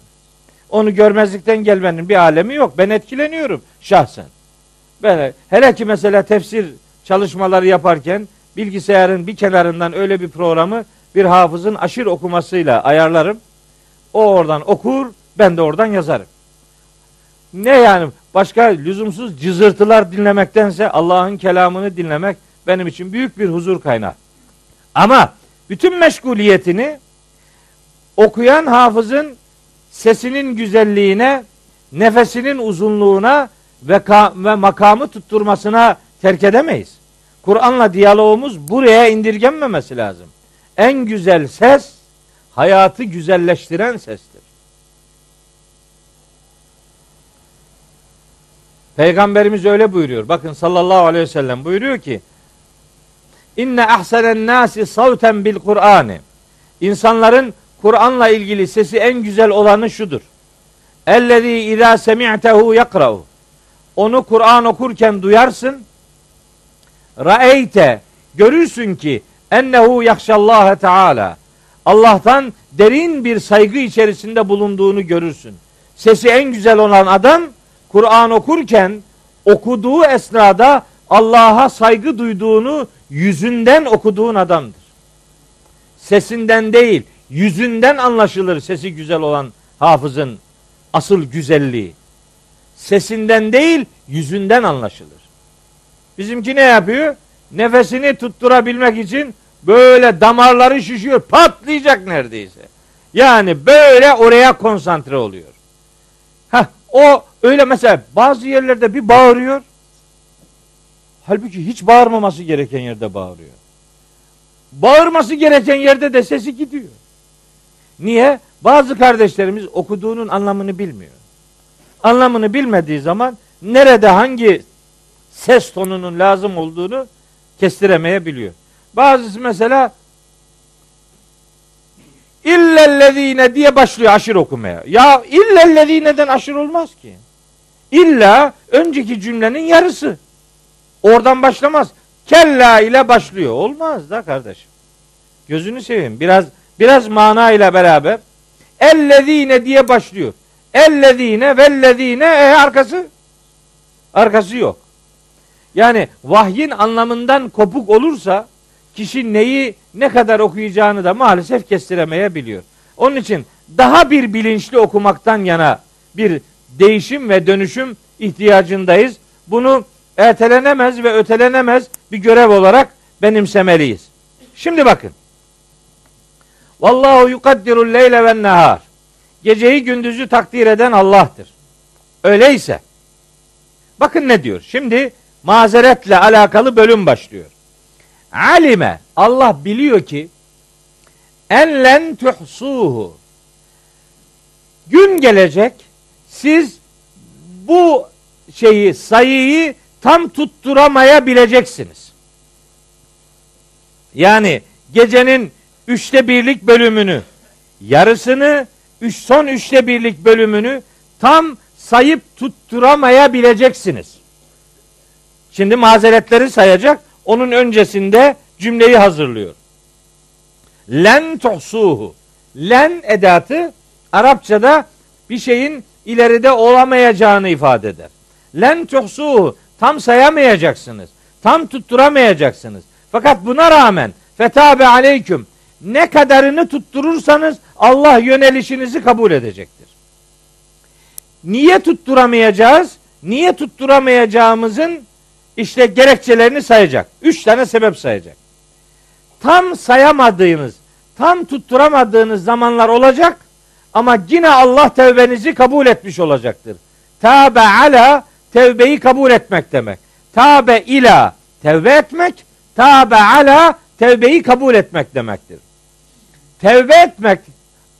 Onu görmezlikten gelmenin bir alemi yok. Ben etkileniyorum şahsen. Ben hele ki mesela tefsir çalışmaları yaparken bilgisayarın bir kenarından öyle bir programı bir hafızın aşır okumasıyla ayarlarım. O oradan okur, ben de oradan yazarım. Ne yani başka lüzumsuz cızırtılar dinlemektense Allah'ın kelamını dinlemek benim için büyük bir huzur kaynağı. Ama bütün meşguliyetini okuyan hafızın sesinin güzelliğine, nefesinin uzunluğuna ve, ve makamı tutturmasına terk edemeyiz. Kur'an'la diyalogumuz buraya indirgenmemesi lazım. En güzel ses hayatı güzelleştiren sestir. Peygamberimiz öyle buyuruyor. Bakın sallallahu aleyhi ve sellem buyuruyor ki İnne ahsenen nasi savten bil Kur'an'ı. İnsanların Kur'an'la ilgili sesi en güzel olanı şudur. Ellezî izâ semi'tehu yakra'u. Onu Kur'an okurken duyarsın. Ra'eyte görürsün ki ennehu yakşallâhe teâlâ. Allah'tan derin bir saygı içerisinde bulunduğunu görürsün. Sesi en güzel olan adam Kur'an okurken okuduğu esnada Allah'a saygı duyduğunu yüzünden okuduğun adamdır. Sesinden değil, yüzünden anlaşılır sesi güzel olan hafızın asıl güzelliği. Sesinden değil, yüzünden anlaşılır. Bizimki ne yapıyor? Nefesini tutturabilmek için böyle damarları şişiyor, patlayacak neredeyse. Yani böyle oraya konsantre oluyor. Ha o öyle mesela bazı yerlerde bir bağırıyor. Halbuki hiç bağırmaması gereken yerde bağırıyor. Bağırması gereken yerde de sesi gidiyor. Niye? Bazı kardeşlerimiz okuduğunun anlamını bilmiyor. Anlamını bilmediği zaman nerede hangi ses tonunun lazım olduğunu kestiremeyebiliyor. Bazısı mesela illellezine diye başlıyor aşır okumaya. Ya illellezineden aşır olmaz ki. İlla önceki cümlenin yarısı. Oradan başlamaz. Kella ile başlıyor. Olmaz da kardeşim. Gözünü seveyim. Biraz biraz mana ile beraber ellezine diye başlıyor. Ellezine vellezine e arkası arkası yok. Yani vahyin anlamından kopuk olursa kişi neyi ne kadar okuyacağını da maalesef kestiremeyebiliyor. Onun için daha bir bilinçli okumaktan yana bir değişim ve dönüşüm ihtiyacındayız. Bunu ertelenemez ve ötelenemez bir görev olarak benimsemeliyiz. Şimdi bakın. Vallahu yukaddirul leyle ve nehar. Geceyi gündüzü takdir eden Allah'tır. Öyleyse bakın ne diyor. Şimdi mazeretle alakalı bölüm başlıyor. Alime Allah biliyor ki enlen tuhsuhu gün gelecek siz bu şeyi sayıyı tam tutturamayabileceksiniz. Yani gecenin üçte birlik bölümünü, yarısını, üç, son üçte birlik bölümünü tam sayıp tutturamayabileceksiniz. Şimdi mazeretleri sayacak. Onun öncesinde cümleyi hazırlıyor. Len tuhsuhu. Len edatı Arapçada bir şeyin ileride olamayacağını ifade eder. Len tuhsuhu tam sayamayacaksınız. Tam tutturamayacaksınız. Fakat buna rağmen fetabe aleyküm ne kadarını tutturursanız Allah yönelişinizi kabul edecektir. Niye tutturamayacağız? Niye tutturamayacağımızın işte gerekçelerini sayacak. Üç tane sebep sayacak. Tam sayamadığınız, tam tutturamadığınız zamanlar olacak ama yine Allah tevbenizi kabul etmiş olacaktır. Tabe ala tevbeyi kabul etmek demek. Tabe ila tevbe etmek, tabe ala tevbeyi kabul etmek demektir. Tevbe etmek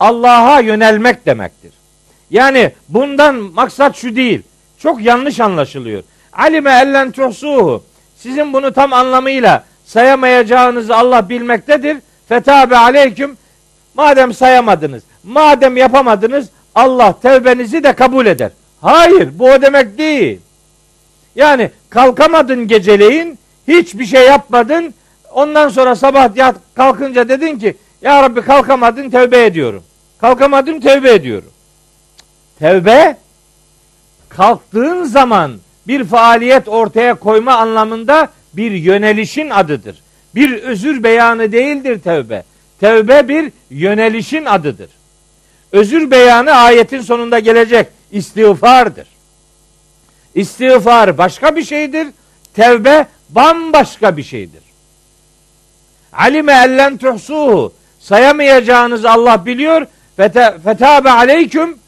Allah'a yönelmek demektir. Yani bundan maksat şu değil. Çok yanlış anlaşılıyor. Alime ellen tuhsuhu. Sizin bunu tam anlamıyla sayamayacağınızı Allah bilmektedir. Fetabe aleyküm. Madem sayamadınız, madem yapamadınız Allah tevbenizi de kabul eder. Hayır bu o demek değil. Yani kalkamadın geceleyin, hiçbir şey yapmadın. Ondan sonra sabah yat kalkınca dedin ki ya Rabbi kalkamadın tövbe ediyorum. Kalkamadım tövbe ediyorum. Tevbe kalktığın zaman bir faaliyet ortaya koyma anlamında bir yönelişin adıdır. Bir özür beyanı değildir tevbe. Tevbe bir yönelişin adıdır. Özür beyanı ayetin sonunda gelecek istiğfardır. İstiğfar başka bir şeydir. Tevbe bambaşka bir şeydir. Alime ellen tuhsuhu sayamayacağınız Allah biliyor. Fetabe aleyküm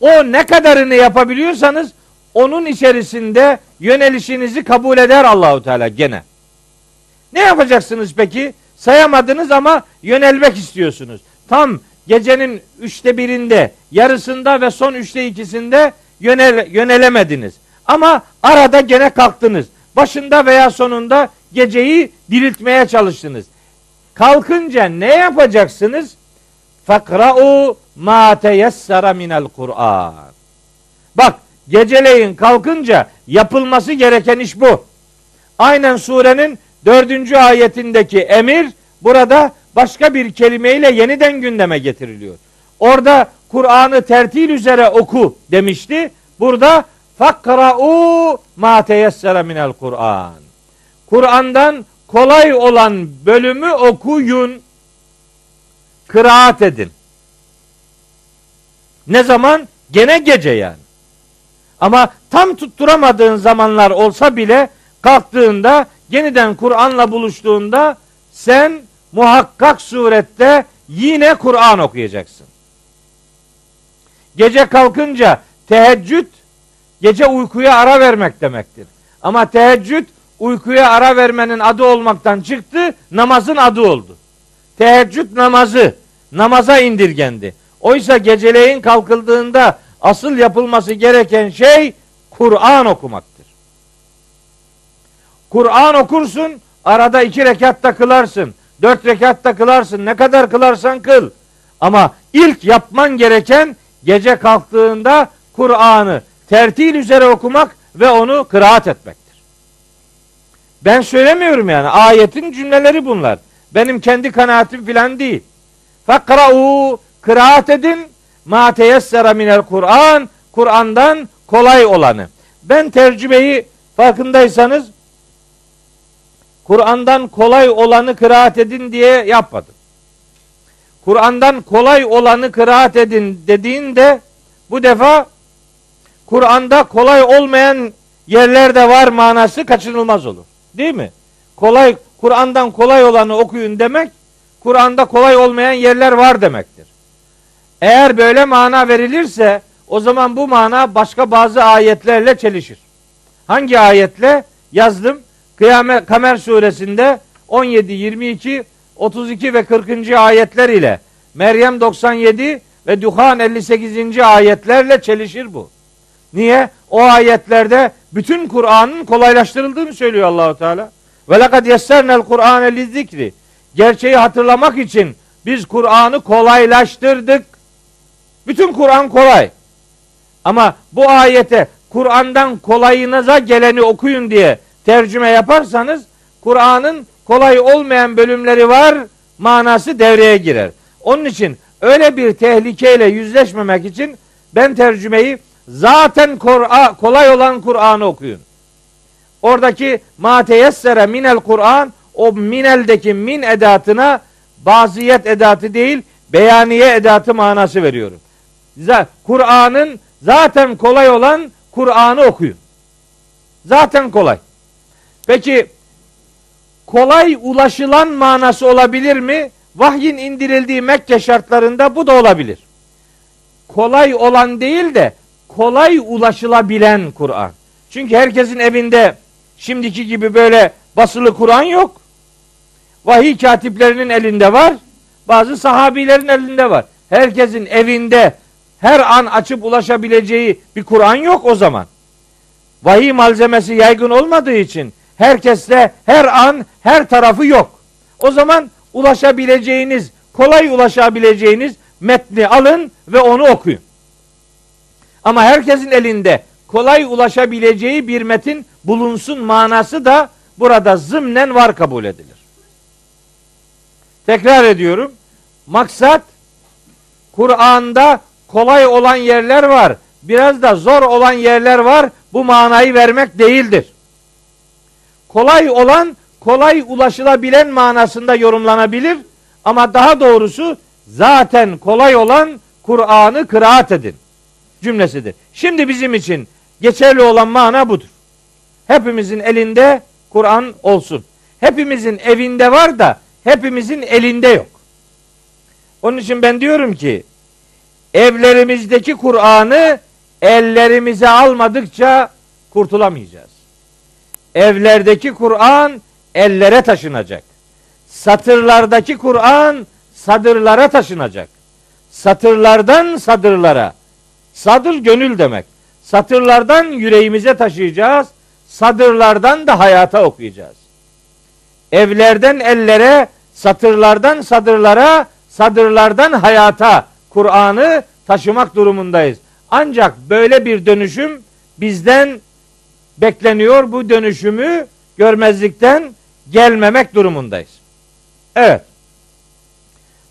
o ne kadarını yapabiliyorsanız onun içerisinde yönelişinizi kabul eder Allahu Teala gene. Ne yapacaksınız peki? Sayamadınız ama yönelmek istiyorsunuz. Tam gecenin üçte birinde, yarısında ve son üçte ikisinde yönel, yönelemediniz. Ama arada gene kalktınız. Başında veya sonunda geceyi diriltmeye çalıştınız. Kalkınca ne yapacaksınız? Fakra'u ma teyessara minel Kur'an. Bak geceleyin kalkınca yapılması gereken iş bu. Aynen surenin dördüncü ayetindeki emir burada başka bir kelimeyle yeniden gündeme getiriliyor. Orada Kur'an'ı tertil üzere oku demişti. Burada fakra'u ma teyessere minel Kur'an. Kur'an'dan kolay olan bölümü okuyun. Kıraat edin. Ne zaman? Gene gece yani. Ama tam tutturamadığın zamanlar olsa bile kalktığında yeniden Kur'an'la buluştuğunda sen muhakkak surette yine Kur'an okuyacaksın. Gece kalkınca teheccüd gece uykuya ara vermek demektir. Ama teheccüd uykuya ara vermenin adı olmaktan çıktı, namazın adı oldu. Teheccüd namazı namaza indirgendi. Oysa geceleyin kalkıldığında asıl yapılması gereken şey Kur'an okumaktır. Kur'an okursun, arada iki rekat da kılarsın, dört rekat da kılarsın, ne kadar kılarsan kıl. Ama ilk yapman gereken gece kalktığında Kur'an'ı tertil üzere okumak ve onu kıraat etmektir. Ben söylemiyorum yani. Ayetin cümleleri bunlar. Benim kendi kanaatim filan değil. Fakra'u kıraat edin ma teyessera minel Kur'an Kur'an'dan kolay olanı. Ben tercümeyi farkındaysanız Kur'an'dan kolay olanı kıraat edin diye yapmadım. Kur'an'dan kolay olanı kıraat edin dediğinde bu defa Kur'an'da kolay olmayan yerler de var manası kaçınılmaz olur. Değil mi? Kolay Kur'an'dan kolay olanı okuyun demek Kur'an'da kolay olmayan yerler var demektir. Eğer böyle mana verilirse o zaman bu mana başka bazı ayetlerle çelişir. Hangi ayetle? Yazdım. Kıyamet Kamer suresinde 17, 22, 32 ve 40. ayetler ile Meryem 97 ve Duhan 58. ayetlerle çelişir bu. Niye? O ayetlerde bütün Kur'an'ın kolaylaştırıldığını söylüyor Allahu Teala. Ve lekad yessernel Kur'ane lizikri. Gerçeği hatırlamak için biz Kur'an'ı kolaylaştırdık. Bütün Kur'an kolay. Ama bu ayete Kur'an'dan kolayınıza geleni okuyun diye tercüme yaparsanız Kur'an'ın kolay olmayan bölümleri var manası devreye girer. Onun için öyle bir tehlikeyle yüzleşmemek için ben tercümeyi zaten kolay olan Kur'an'ı okuyun. Oradaki ma teyessere minel Kur'an o mineldeki min edatına baziyet edatı değil beyaniye edatı manası veriyorum. Kur'an'ın zaten kolay olan Kur'an'ı okuyun. Zaten kolay. Peki kolay ulaşılan manası olabilir mi? Vahyin indirildiği Mekke şartlarında bu da olabilir. Kolay olan değil de kolay ulaşılabilen Kur'an. Çünkü herkesin evinde şimdiki gibi böyle basılı Kur'an yok. Vahiy katiplerinin elinde var. Bazı sahabilerin elinde var. Herkesin evinde her an açıp ulaşabileceği bir Kur'an yok o zaman. Vahiy malzemesi yaygın olmadığı için herkeste her an her tarafı yok. O zaman ulaşabileceğiniz, kolay ulaşabileceğiniz metni alın ve onu okuyun. Ama herkesin elinde kolay ulaşabileceği bir metin bulunsun manası da burada zımnen var kabul edilir. Tekrar ediyorum. Maksat Kur'an'da kolay olan yerler var. Biraz da zor olan yerler var. Bu manayı vermek değildir. Kolay olan kolay ulaşılabilen manasında yorumlanabilir. Ama daha doğrusu zaten kolay olan Kur'an'ı kıraat edin cümlesidir. Şimdi bizim için geçerli olan mana budur. Hepimizin elinde Kur'an olsun. Hepimizin evinde var da hepimizin elinde yok. Onun için ben diyorum ki evlerimizdeki Kur'an'ı ellerimize almadıkça kurtulamayacağız. Evlerdeki Kur'an ellere taşınacak. Satırlardaki Kur'an sadırlara taşınacak. Satırlardan sadırlara. Sadır gönül demek. Satırlardan yüreğimize taşıyacağız. Sadırlardan da hayata okuyacağız. Evlerden ellere, satırlardan sadırlara, sadırlardan hayata Kur'an'ı taşımak durumundayız. Ancak böyle bir dönüşüm bizden bekleniyor. Bu dönüşümü görmezlikten gelmemek durumundayız. Evet.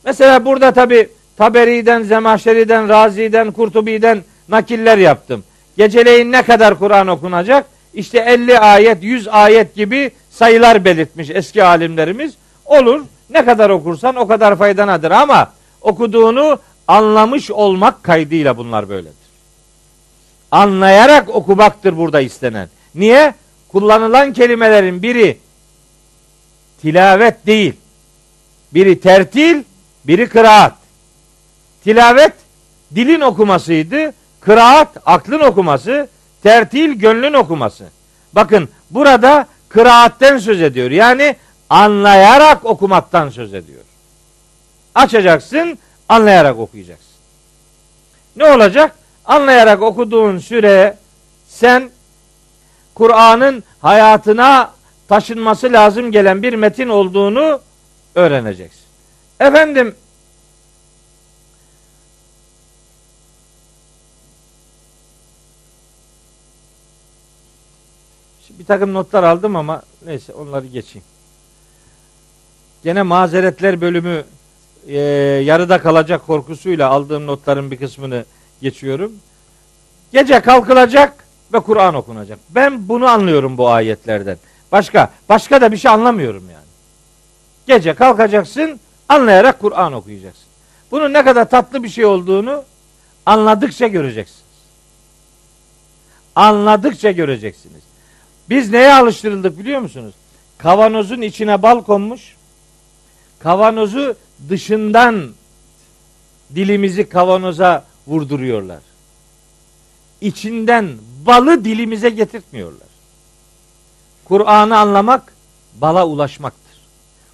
Mesela burada tabi Taberi'den, Zemahşeri'den, Razi'den, Kurtubi'den nakiller yaptım. Geceleyin ne kadar Kur'an okunacak? İşte 50 ayet, 100 ayet gibi sayılar belirtmiş eski alimlerimiz. Olur. Ne kadar okursan o kadar faydanadır ama okuduğunu anlamış olmak kaydıyla bunlar böyledir. Anlayarak okumaktır burada istenen. Niye? Kullanılan kelimelerin biri tilavet değil. Biri tertil, biri kıraat. Tilavet dilin okumasıydı. Kıraat aklın okuması, tertil gönlün okuması. Bakın burada kıraatten söz ediyor. Yani anlayarak okumaktan söz ediyor. Açacaksın, anlayarak okuyacaksın. Ne olacak? Anlayarak okuduğun süre sen Kur'an'ın hayatına taşınması lazım gelen bir metin olduğunu öğreneceksin. Efendim bir takım notlar aldım ama neyse onları geçeyim. Gene mazeretler bölümü e, yarıda kalacak korkusuyla aldığım notların bir kısmını geçiyorum. Gece kalkılacak ve Kur'an okunacak. Ben bunu anlıyorum bu ayetlerden. Başka başka da bir şey anlamıyorum yani. Gece kalkacaksın, anlayarak Kur'an okuyacaksın. Bunun ne kadar tatlı bir şey olduğunu anladıkça göreceksiniz. Anladıkça göreceksiniz. Biz neye alıştırıldık biliyor musunuz? Kavanozun içine bal konmuş. Kavanozu dışından dilimizi kavanoza vurduruyorlar. İçinden balı dilimize getirtmiyorlar. Kur'an'ı anlamak bala ulaşmaktır.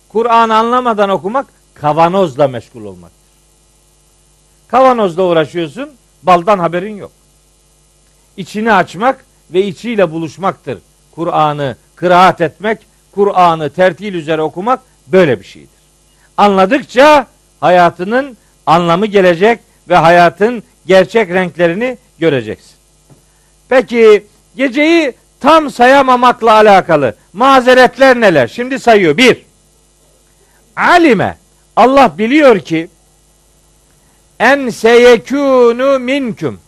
Kur'an'ı anlamadan okumak kavanozla meşgul olmaktır. Kavanozla uğraşıyorsun, baldan haberin yok. İçini açmak ve içiyle buluşmaktır Kur'an'ı kıraat etmek, Kur'an'ı tertil üzere okumak böyle bir şeydir. Anladıkça hayatının anlamı gelecek ve hayatın gerçek renklerini göreceksin. Peki geceyi tam sayamamakla alakalı mazeretler neler? Şimdi sayıyor. Bir, alime Allah biliyor ki en seyekûnu minküm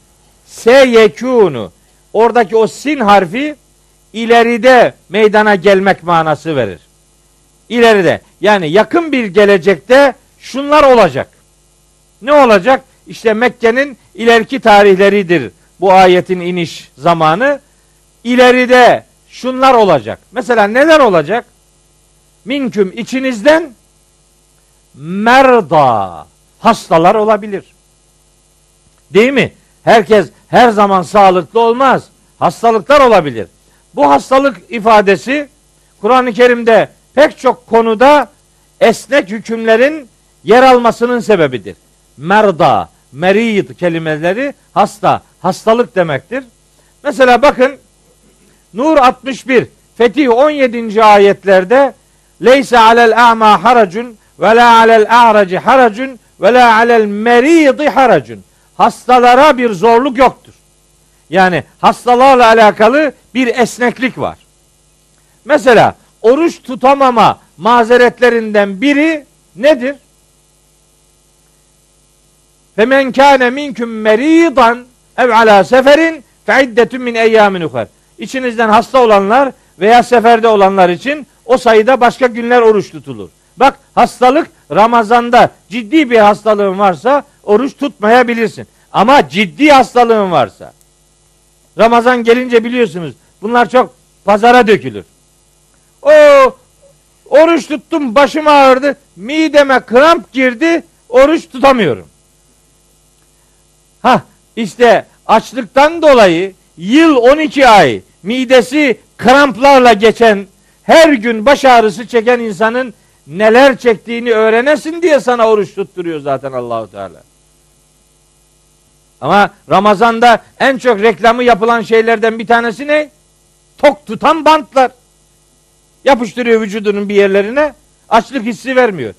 seyekûnu oradaki o sin harfi ileride meydana gelmek manası verir. İleride yani yakın bir gelecekte şunlar olacak. Ne olacak? İşte Mekke'nin ileriki tarihleridir bu ayetin iniş zamanı. İleride şunlar olacak. Mesela neler olacak? Minküm içinizden merda hastalar olabilir. Değil mi? Herkes her zaman sağlıklı olmaz. Hastalıklar olabilir. Bu hastalık ifadesi Kur'an-ı Kerim'de pek çok konuda esnek hükümlerin yer almasının sebebidir. Merda, merid kelimeleri hasta, hastalık demektir. Mesela bakın Nur 61, Fetih 17. ayetlerde Leyse alel a'ma haracun ve la alel a'raci haracun ve la alel meridi haracun. Hastalara bir zorluk yoktur. Yani hastalarla alakalı bir esneklik var. Mesela oruç tutamama mazeretlerinden biri nedir? Femen kâne minküm meridan ev ala seferin fe iddetun min eyyamin ukhar. İçinizden hasta olanlar veya seferde olanlar için o sayıda başka günler oruç tutulur. Bak hastalık Ramazan'da ciddi bir hastalığın varsa oruç tutmayabilirsin. Ama ciddi hastalığın varsa Ramazan gelince biliyorsunuz bunlar çok pazara dökülür. O oruç tuttum başım ağrıdı mideme kramp girdi oruç tutamıyorum. Ha işte açlıktan dolayı yıl 12 ay midesi kramplarla geçen her gün baş ağrısı çeken insanın neler çektiğini öğrenesin diye sana oruç tutturuyor zaten Allahu Teala. Ama Ramazan'da en çok reklamı yapılan şeylerden bir tanesi ne? Tok tutan bantlar. Yapıştırıyor vücudunun bir yerlerine. Açlık hissi vermiyor.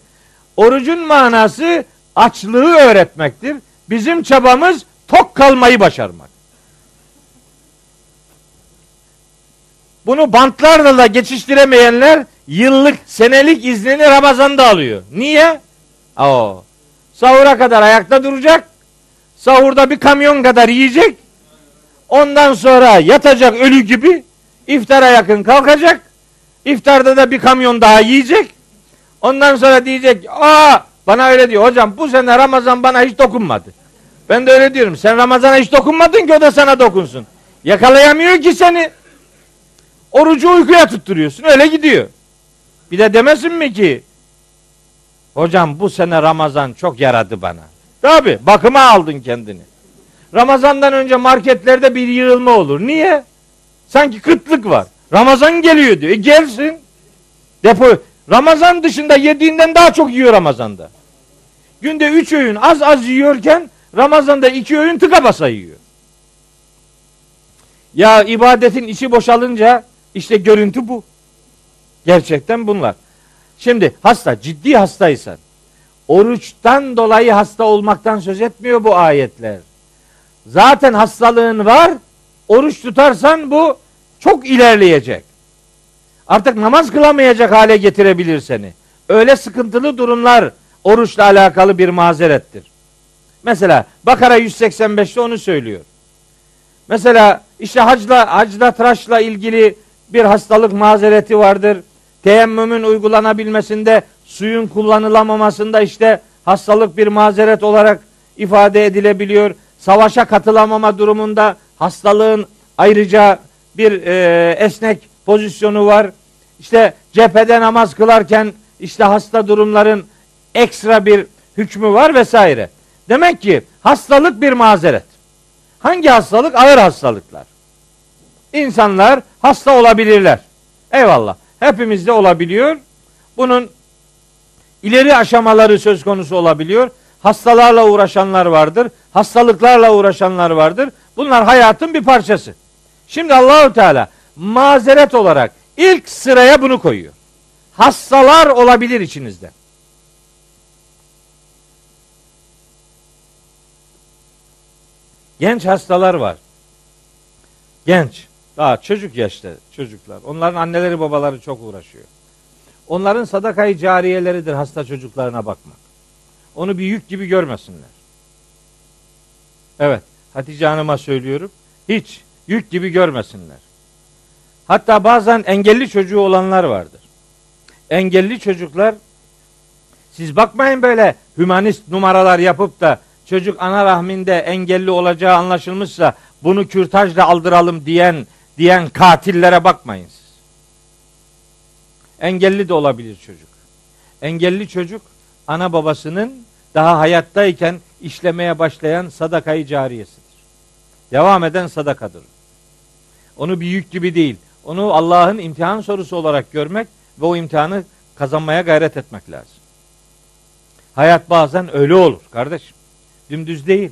Orucun manası açlığı öğretmektir. Bizim çabamız tok kalmayı başarmak. Bunu bantlarla da geçiştiremeyenler yıllık, senelik iznini Ramazan'da alıyor. Niye? Oo. Sahura kadar ayakta duracak. Sahurda bir kamyon kadar yiyecek. Ondan sonra yatacak ölü gibi. İftara yakın kalkacak. İftarda da bir kamyon daha yiyecek. Ondan sonra diyecek, aa bana öyle diyor. Hocam bu sene Ramazan bana hiç dokunmadı. Ben de öyle diyorum. Sen Ramazan'a hiç dokunmadın ki o da sana dokunsun. Yakalayamıyor ki seni. Orucu uykuya tutturuyorsun. Öyle gidiyor. Bir de demesin mi ki hocam bu sene Ramazan çok yaradı bana. Tabi bakıma aldın kendini. Ramazandan önce marketlerde bir yığılma olur. Niye? Sanki kıtlık var. Ramazan geliyor diyor. E gelsin. Depo Ramazan dışında yediğinden daha çok yiyor Ramazan'da. Günde üç öğün az az yiyorken Ramazan'da iki öğün tıka basa yiyor. Ya ibadetin içi boşalınca işte görüntü bu. Gerçekten bunlar. Şimdi hasta, ciddi hastaysan, oruçtan dolayı hasta olmaktan söz etmiyor bu ayetler. Zaten hastalığın var, oruç tutarsan bu çok ilerleyecek. Artık namaz kılamayacak hale getirebilir seni. Öyle sıkıntılı durumlar oruçla alakalı bir mazerettir. Mesela Bakara 185'te onu söylüyor. Mesela işte hacla, hacda tıraşla ilgili bir hastalık mazereti vardır. Teyemmümün uygulanabilmesinde suyun kullanılamamasında işte hastalık bir mazeret olarak ifade edilebiliyor. Savaşa katılamama durumunda hastalığın ayrıca bir e, esnek pozisyonu var. İşte cephede namaz kılarken işte hasta durumların ekstra bir hükmü var vesaire. Demek ki hastalık bir mazeret. Hangi hastalık? Ağır hastalıklar. İnsanlar hasta olabilirler. Eyvallah. Hepimizde olabiliyor. Bunun ileri aşamaları söz konusu olabiliyor. Hastalarla uğraşanlar vardır. Hastalıklarla uğraşanlar vardır. Bunlar hayatın bir parçası. Şimdi Allahu Teala mazeret olarak ilk sıraya bunu koyuyor. Hastalar olabilir içinizde. Genç hastalar var. Genç. Daha çocuk yaşta çocuklar. Onların anneleri babaları çok uğraşıyor. Onların sadakayı cariyeleridir hasta çocuklarına bakmak. Onu bir yük gibi görmesinler. Evet. Hatice Hanım'a söylüyorum. Hiç yük gibi görmesinler. Hatta bazen engelli çocuğu olanlar vardır. Engelli çocuklar siz bakmayın böyle hümanist numaralar yapıp da çocuk ana rahminde engelli olacağı anlaşılmışsa bunu kürtajla aldıralım diyen diyen katillere bakmayın siz. Engelli de olabilir çocuk. Engelli çocuk ana babasının daha hayattayken işlemeye başlayan sadakayı cariyesidir. Devam eden sadakadır. Onu bir yük gibi değil. Onu Allah'ın imtihan sorusu olarak görmek ve o imtihanı kazanmaya gayret etmek lazım. Hayat bazen öyle olur kardeşim. Dümdüz değil.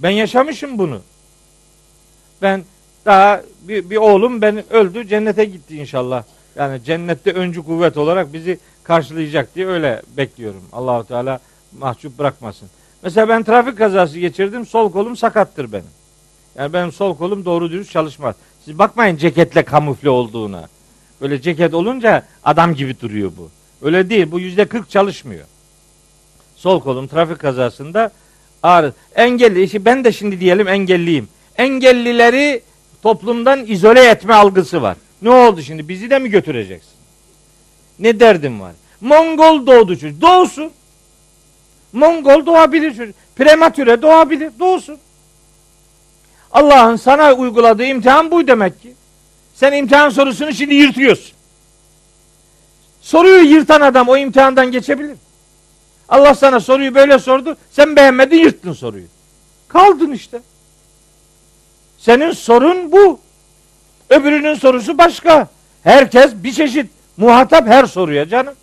Ben yaşamışım bunu. Ben daha bir, bir oğlum ben öldü cennete gitti inşallah. Yani cennette öncü kuvvet olarak bizi karşılayacak diye öyle bekliyorum. Allahu Teala mahcup bırakmasın. Mesela ben trafik kazası geçirdim. Sol kolum sakattır benim. Yani benim sol kolum doğru dürüst çalışmaz. Siz bakmayın ceketle kamufle olduğuna. Böyle ceket olunca adam gibi duruyor bu. Öyle değil. Bu yüzde kırk çalışmıyor. Sol kolum trafik kazasında ağrı. Engelli işi ben de şimdi diyelim engelliyim. Engellileri toplumdan izole etme algısı var. Ne oldu şimdi? Bizi de mi götüreceksin? Ne derdim var? Mongol doğdu çocuk. Doğsun. Mongol doğabilir çocuk. Prematüre doğabilir. Doğsun. Allah'ın sana uyguladığı imtihan bu demek ki. Sen imtihan sorusunu şimdi yırtıyorsun. Soruyu yırtan adam o imtihandan geçebilir. Allah sana soruyu böyle sordu. Sen beğenmedin yırttın soruyu. Kaldın işte. Senin sorun bu. Öbürünün sorusu başka. Herkes bir çeşit muhatap her soruya canım.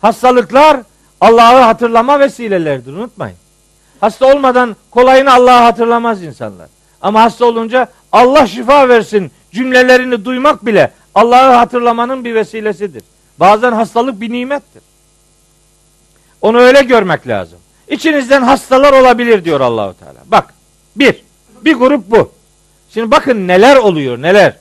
Hastalıklar Allah'ı hatırlama vesilelerdir unutmayın. Hasta olmadan kolayını Allah'ı hatırlamaz insanlar. Ama hasta olunca Allah şifa versin cümlelerini duymak bile Allah'ı hatırlamanın bir vesilesidir. Bazen hastalık bir nimettir. Onu öyle görmek lazım. İçinizden hastalar olabilir diyor Allahu Teala. Bak bir, bir grup bu. Şimdi bakın neler oluyor neler.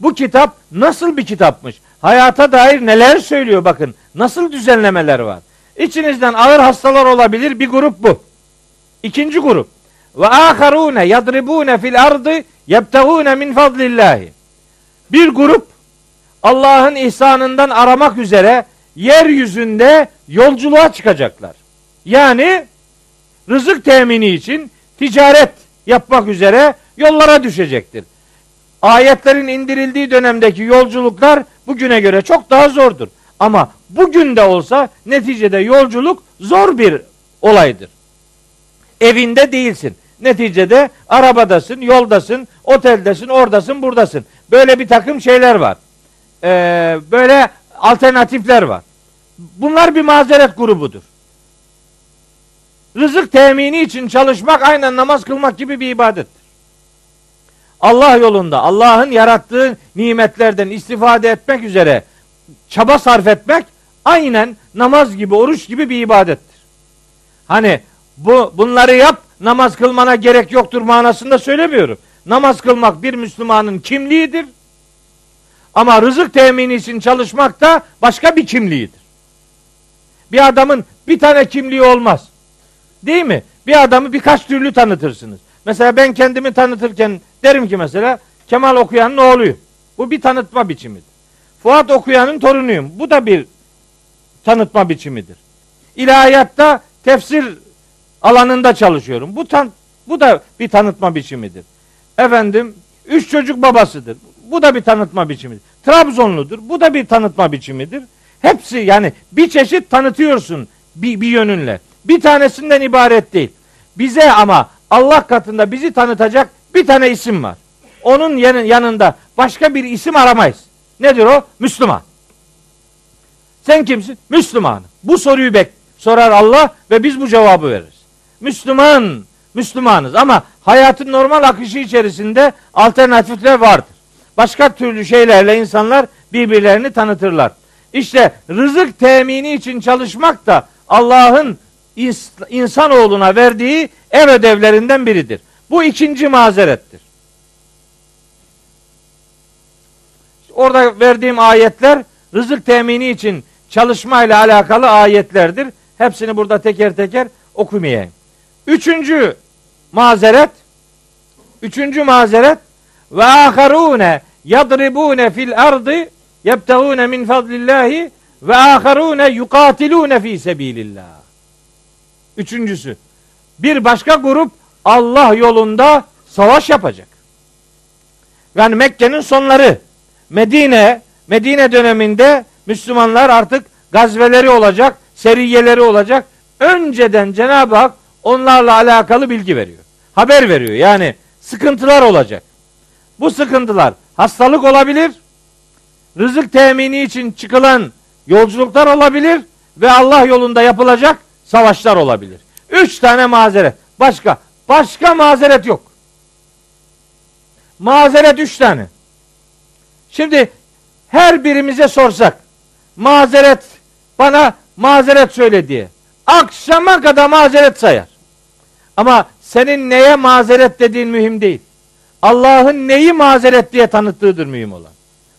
Bu kitap nasıl bir kitapmış? Hayata dair neler söylüyor bakın. Nasıl düzenlemeler var. İçinizden ağır hastalar olabilir bir grup bu. İkinci grup. Ve aharune yadribune fil ardı yebtagune min fadlillahi. Bir grup Allah'ın ihsanından aramak üzere yeryüzünde yolculuğa çıkacaklar. Yani rızık temini için ticaret yapmak üzere yollara düşecektir. Ayetlerin indirildiği dönemdeki yolculuklar bugüne göre çok daha zordur. Ama bugün de olsa neticede yolculuk zor bir olaydır. Evinde değilsin. Neticede arabadasın, yoldasın, oteldesin, oradasın, buradasın. Böyle bir takım şeyler var. Ee, böyle alternatifler var. Bunlar bir mazeret grubudur. Rızık temini için çalışmak aynen namaz kılmak gibi bir ibadettir. Allah yolunda Allah'ın yarattığı nimetlerden istifade etmek üzere çaba sarf etmek aynen namaz gibi, oruç gibi bir ibadettir. Hani bu bunları yap, namaz kılmana gerek yoktur manasında söylemiyorum. Namaz kılmak bir Müslümanın kimliğidir. Ama rızık temini için çalışmak da başka bir kimliğidir. Bir adamın bir tane kimliği olmaz. Değil mi? Bir adamı birkaç türlü tanıtırsınız. Mesela ben kendimi tanıtırken derim ki mesela Kemal Okuyan'ın oğluyum. Bu bir tanıtma biçimidir. Fuat Okuyan'ın torunuyum. Bu da bir tanıtma biçimidir. İlahiyatta tefsir alanında çalışıyorum. Bu tan bu da bir tanıtma biçimidir. Efendim, üç çocuk babasıdır. Bu da bir tanıtma biçimidir. Trabzonludur. Bu da bir tanıtma biçimidir. Hepsi yani bir çeşit tanıtıyorsun bir, bir yönünle. Bir tanesinden ibaret değil. Bize ama Allah katında bizi tanıtacak bir tane isim var. Onun yanında başka bir isim aramayız. Nedir o? Müslüman. Sen kimsin? Müslüman. Bu soruyu bek sorar Allah ve biz bu cevabı veririz. Müslüman, Müslümanız ama hayatın normal akışı içerisinde alternatifler vardır. Başka türlü şeylerle insanlar birbirlerini tanıtırlar. İşte rızık temini için çalışmak da Allah'ın insanoğluna verdiği ev ödevlerinden biridir. Bu ikinci mazerettir. Orada verdiğim ayetler rızık temini için çalışmayla alakalı ayetlerdir. Hepsini burada teker teker okumayayım. Üçüncü mazeret üçüncü mazeret ve aharune yadribune fil ardı yebtagune min fadlillahi ve aharune yukatilune fi sebilillah. Üçüncüsü bir başka grup Allah yolunda savaş yapacak. Yani Mekke'nin sonları Medine Medine döneminde Müslümanlar artık gazveleri olacak, seriyeleri olacak. Önceden Cenab-ı Hak onlarla alakalı bilgi veriyor. Haber veriyor. Yani sıkıntılar olacak. Bu sıkıntılar hastalık olabilir, rızık temini için çıkılan yolculuklar olabilir ve Allah yolunda yapılacak savaşlar olabilir. Üç tane mazeret. Başka. Başka mazeret yok. Mazeret üç tane. Şimdi her birimize sorsak mazeret bana mazeret söyle diye. Akşama kadar mazeret sayar. Ama senin neye mazeret dediğin mühim değil. Allah'ın neyi mazeret diye tanıttığıdır mühim olan.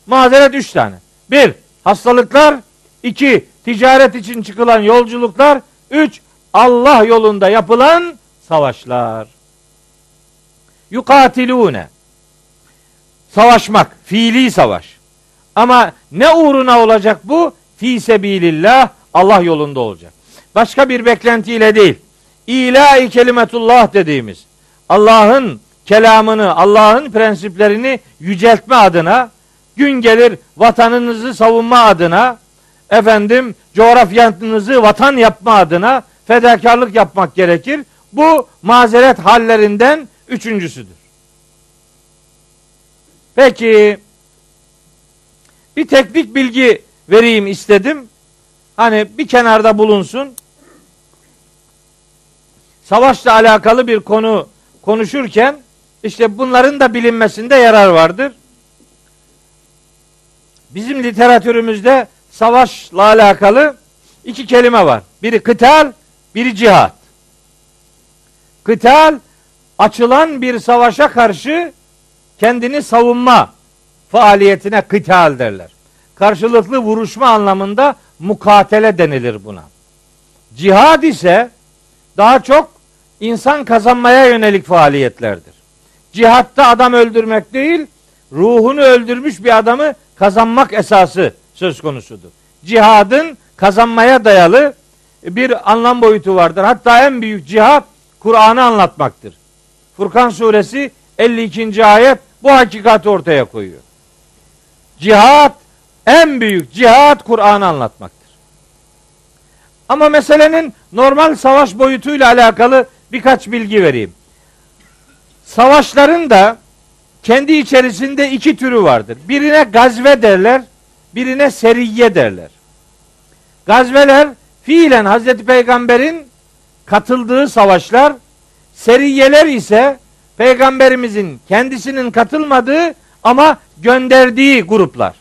Mazeret üç tane. Bir, hastalıklar. iki ticaret için çıkılan yolculuklar. Üç, Allah yolunda yapılan savaşlar. Yukatilune. Savaşmak, fiili savaş. Ama ne uğruna olacak bu? Fi sebilillah, Allah yolunda olacak. Başka bir beklentiyle değil. İlahi kelimetullah dediğimiz Allah'ın kelamını, Allah'ın prensiplerini yüceltme adına gün gelir vatanınızı savunma adına efendim coğrafyanızı vatan yapma adına fedakarlık yapmak gerekir. Bu mazeret hallerinden üçüncüsüdür. Peki bir teknik bilgi vereyim istedim. Hani bir kenarda bulunsun. Savaşla alakalı bir konu konuşurken işte bunların da bilinmesinde yarar vardır. Bizim literatürümüzde savaşla alakalı iki kelime var. Biri kıtal, biri cihat. Kıtal açılan bir savaşa karşı kendini savunma faaliyetine kıtal derler. Karşılıklı vuruşma anlamında mukatele denilir buna. Cihad ise daha çok insan kazanmaya yönelik faaliyetlerdir. Cihatta adam öldürmek değil, ruhunu öldürmüş bir adamı kazanmak esası söz konusudur. Cihadın kazanmaya dayalı bir anlam boyutu vardır. Hatta en büyük cihat Kur'an'ı anlatmaktır. Furkan suresi 52. ayet bu hakikati ortaya koyuyor. Cihat en büyük cihat Kur'an'ı anlatmaktır. Ama meselenin normal savaş boyutuyla alakalı birkaç bilgi vereyim. Savaşların da kendi içerisinde iki türü vardır. Birine gazve derler, birine seriye derler. Gazveler fiilen Hazreti Peygamber'in katıldığı savaşlar, seriyeler ise Peygamberimizin kendisinin katılmadığı ama gönderdiği gruplar.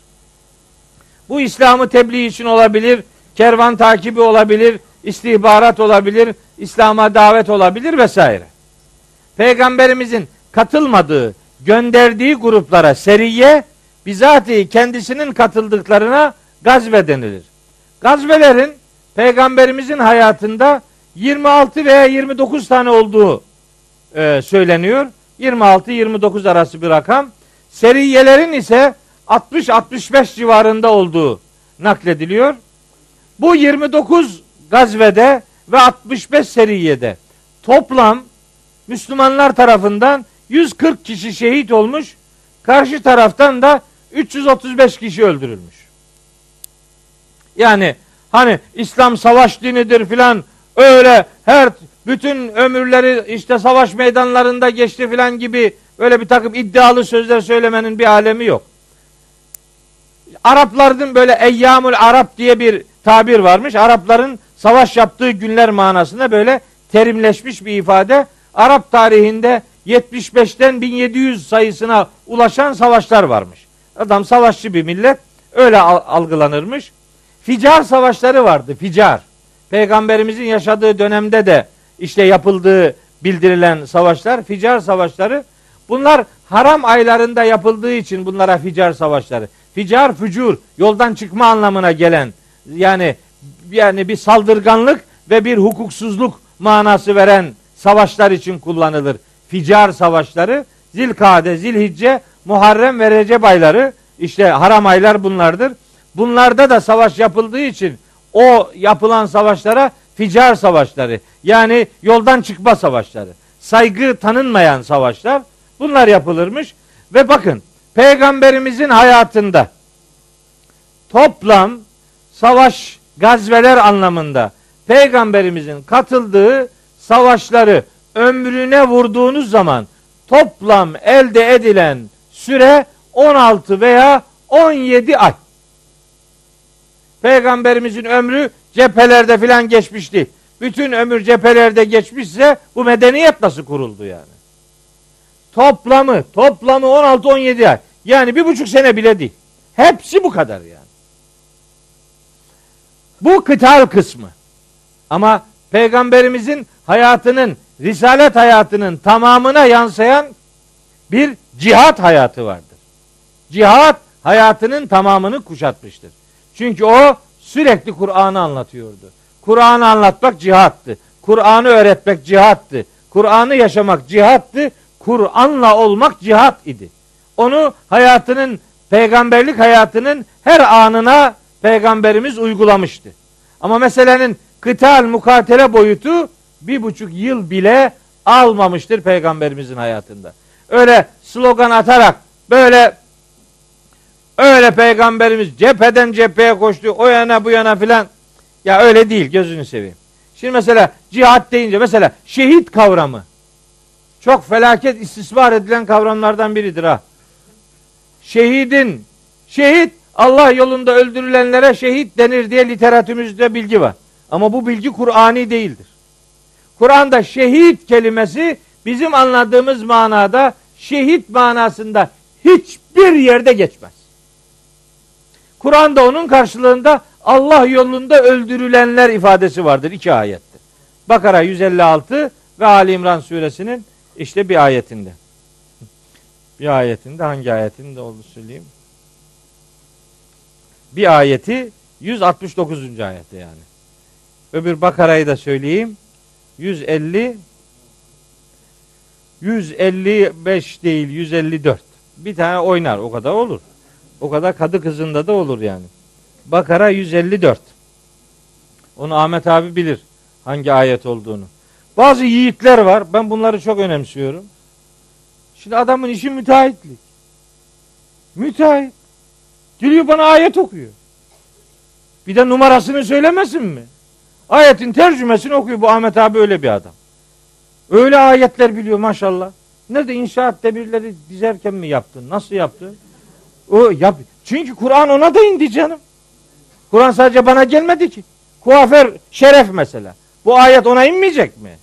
Bu İslam'ı tebliğ için olabilir, kervan takibi olabilir, istihbarat olabilir, İslam'a davet olabilir vesaire. Peygamberimizin katılmadığı, gönderdiği gruplara seriye, bizatihi kendisinin katıldıklarına gazve denilir. Gazvelerin Peygamberimizin hayatında 26 veya 29 tane olduğu e, söyleniyor. 26-29 arası bir rakam. Seriyelerin ise 60-65 civarında olduğu naklediliyor. Bu 29 gazvede ve 65 seriyede toplam Müslümanlar tarafından 140 kişi şehit olmuş. Karşı taraftan da 335 kişi öldürülmüş. Yani hani İslam savaş dinidir filan öyle her bütün ömürleri işte savaş meydanlarında geçti filan gibi öyle bir takım iddialı sözler söylemenin bir alemi yok. Arapların böyle eyyamul Arap diye bir tabir varmış. Arapların savaş yaptığı günler manasında böyle terimleşmiş bir ifade. Arap tarihinde 75'ten 1700 sayısına ulaşan savaşlar varmış. Adam savaşçı bir millet öyle algılanırmış. Ficar savaşları vardı. Ficar. Peygamberimizin yaşadığı dönemde de işte yapıldığı bildirilen savaşlar, ficar savaşları. Bunlar haram aylarında yapıldığı için bunlara ficar savaşları. Ficar fücur, yoldan çıkma anlamına gelen yani yani bir saldırganlık ve bir hukuksuzluk manası veren savaşlar için kullanılır. Ficar savaşları Zilkade, Zilhicce, Muharrem ve Recep ayları işte haram aylar bunlardır. Bunlarda da savaş yapıldığı için o yapılan savaşlara ficar savaşları yani yoldan çıkma savaşları, saygı tanınmayan savaşlar bunlar yapılırmış ve bakın peygamberimizin hayatında toplam savaş gazveler anlamında peygamberimizin katıldığı savaşları ömrüne vurduğunuz zaman toplam elde edilen süre 16 veya 17 ay. Peygamberimizin ömrü cephelerde filan geçmişti. Bütün ömür cephelerde geçmişse bu medeniyet nasıl kuruldu yani? Toplamı, toplamı 16-17 ay. Yani bir buçuk sene bile değil. Hepsi bu kadar yani. Bu kıtal kısmı. Ama peygamberimizin hayatının risalet hayatının tamamına yansıyan bir cihat hayatı vardır. Cihat hayatının tamamını kuşatmıştır. Çünkü o sürekli Kur'an'ı anlatıyordu. Kur'an'ı anlatmak cihattı. Kur'an'ı öğretmek cihattı. Kur'an'ı yaşamak cihattı. Kur'an'la olmak cihat idi. Onu hayatının peygamberlik hayatının her anına peygamberimiz uygulamıştı. Ama meselenin kıtal mukatele boyutu bir buçuk yıl bile almamıştır peygamberimizin hayatında. Öyle slogan atarak böyle öyle peygamberimiz cepheden cepheye koştu o yana bu yana filan ya öyle değil gözünü seveyim. Şimdi mesela cihat deyince mesela şehit kavramı çok felaket istismar edilen kavramlardan biridir ha. Şehidin şehit Allah yolunda öldürülenlere şehit denir diye literatürümüzde bilgi var. Ama bu bilgi Kur'ani değildir. Kur'an'da şehit kelimesi bizim anladığımız manada şehit manasında hiçbir yerde geçmez. Kur'an'da onun karşılığında Allah yolunda öldürülenler ifadesi vardır iki ayette. Bakara 156 ve Ali İmran suresinin işte bir ayetinde. Bir ayetinde hangi ayetinde oldu söyleyeyim. Bir ayeti 169. ayette yani. Öbür Bakara'yı da söyleyeyim. 150 155 değil 154. Bir tane oynar o kadar olur. O kadar kadı kızında da olur yani. Bakara 154. Onu Ahmet abi bilir hangi ayet olduğunu. Bazı yiğitler var. Ben bunları çok önemsiyorum. Şimdi adamın işi müteahhitlik. Müteahhit. Geliyor bana ayet okuyor. Bir de numarasını söylemesin mi? Ayetin tercümesini okuyor. Bu Ahmet abi öyle bir adam. Öyle ayetler biliyor maşallah. Nerede inşaat demirleri dizerken mi yaptın? Nasıl yaptın? O yap. Çünkü Kur'an ona da indi canım. Kur'an sadece bana gelmedi ki. Kuaför şeref mesela. Bu ayet ona inmeyecek mi?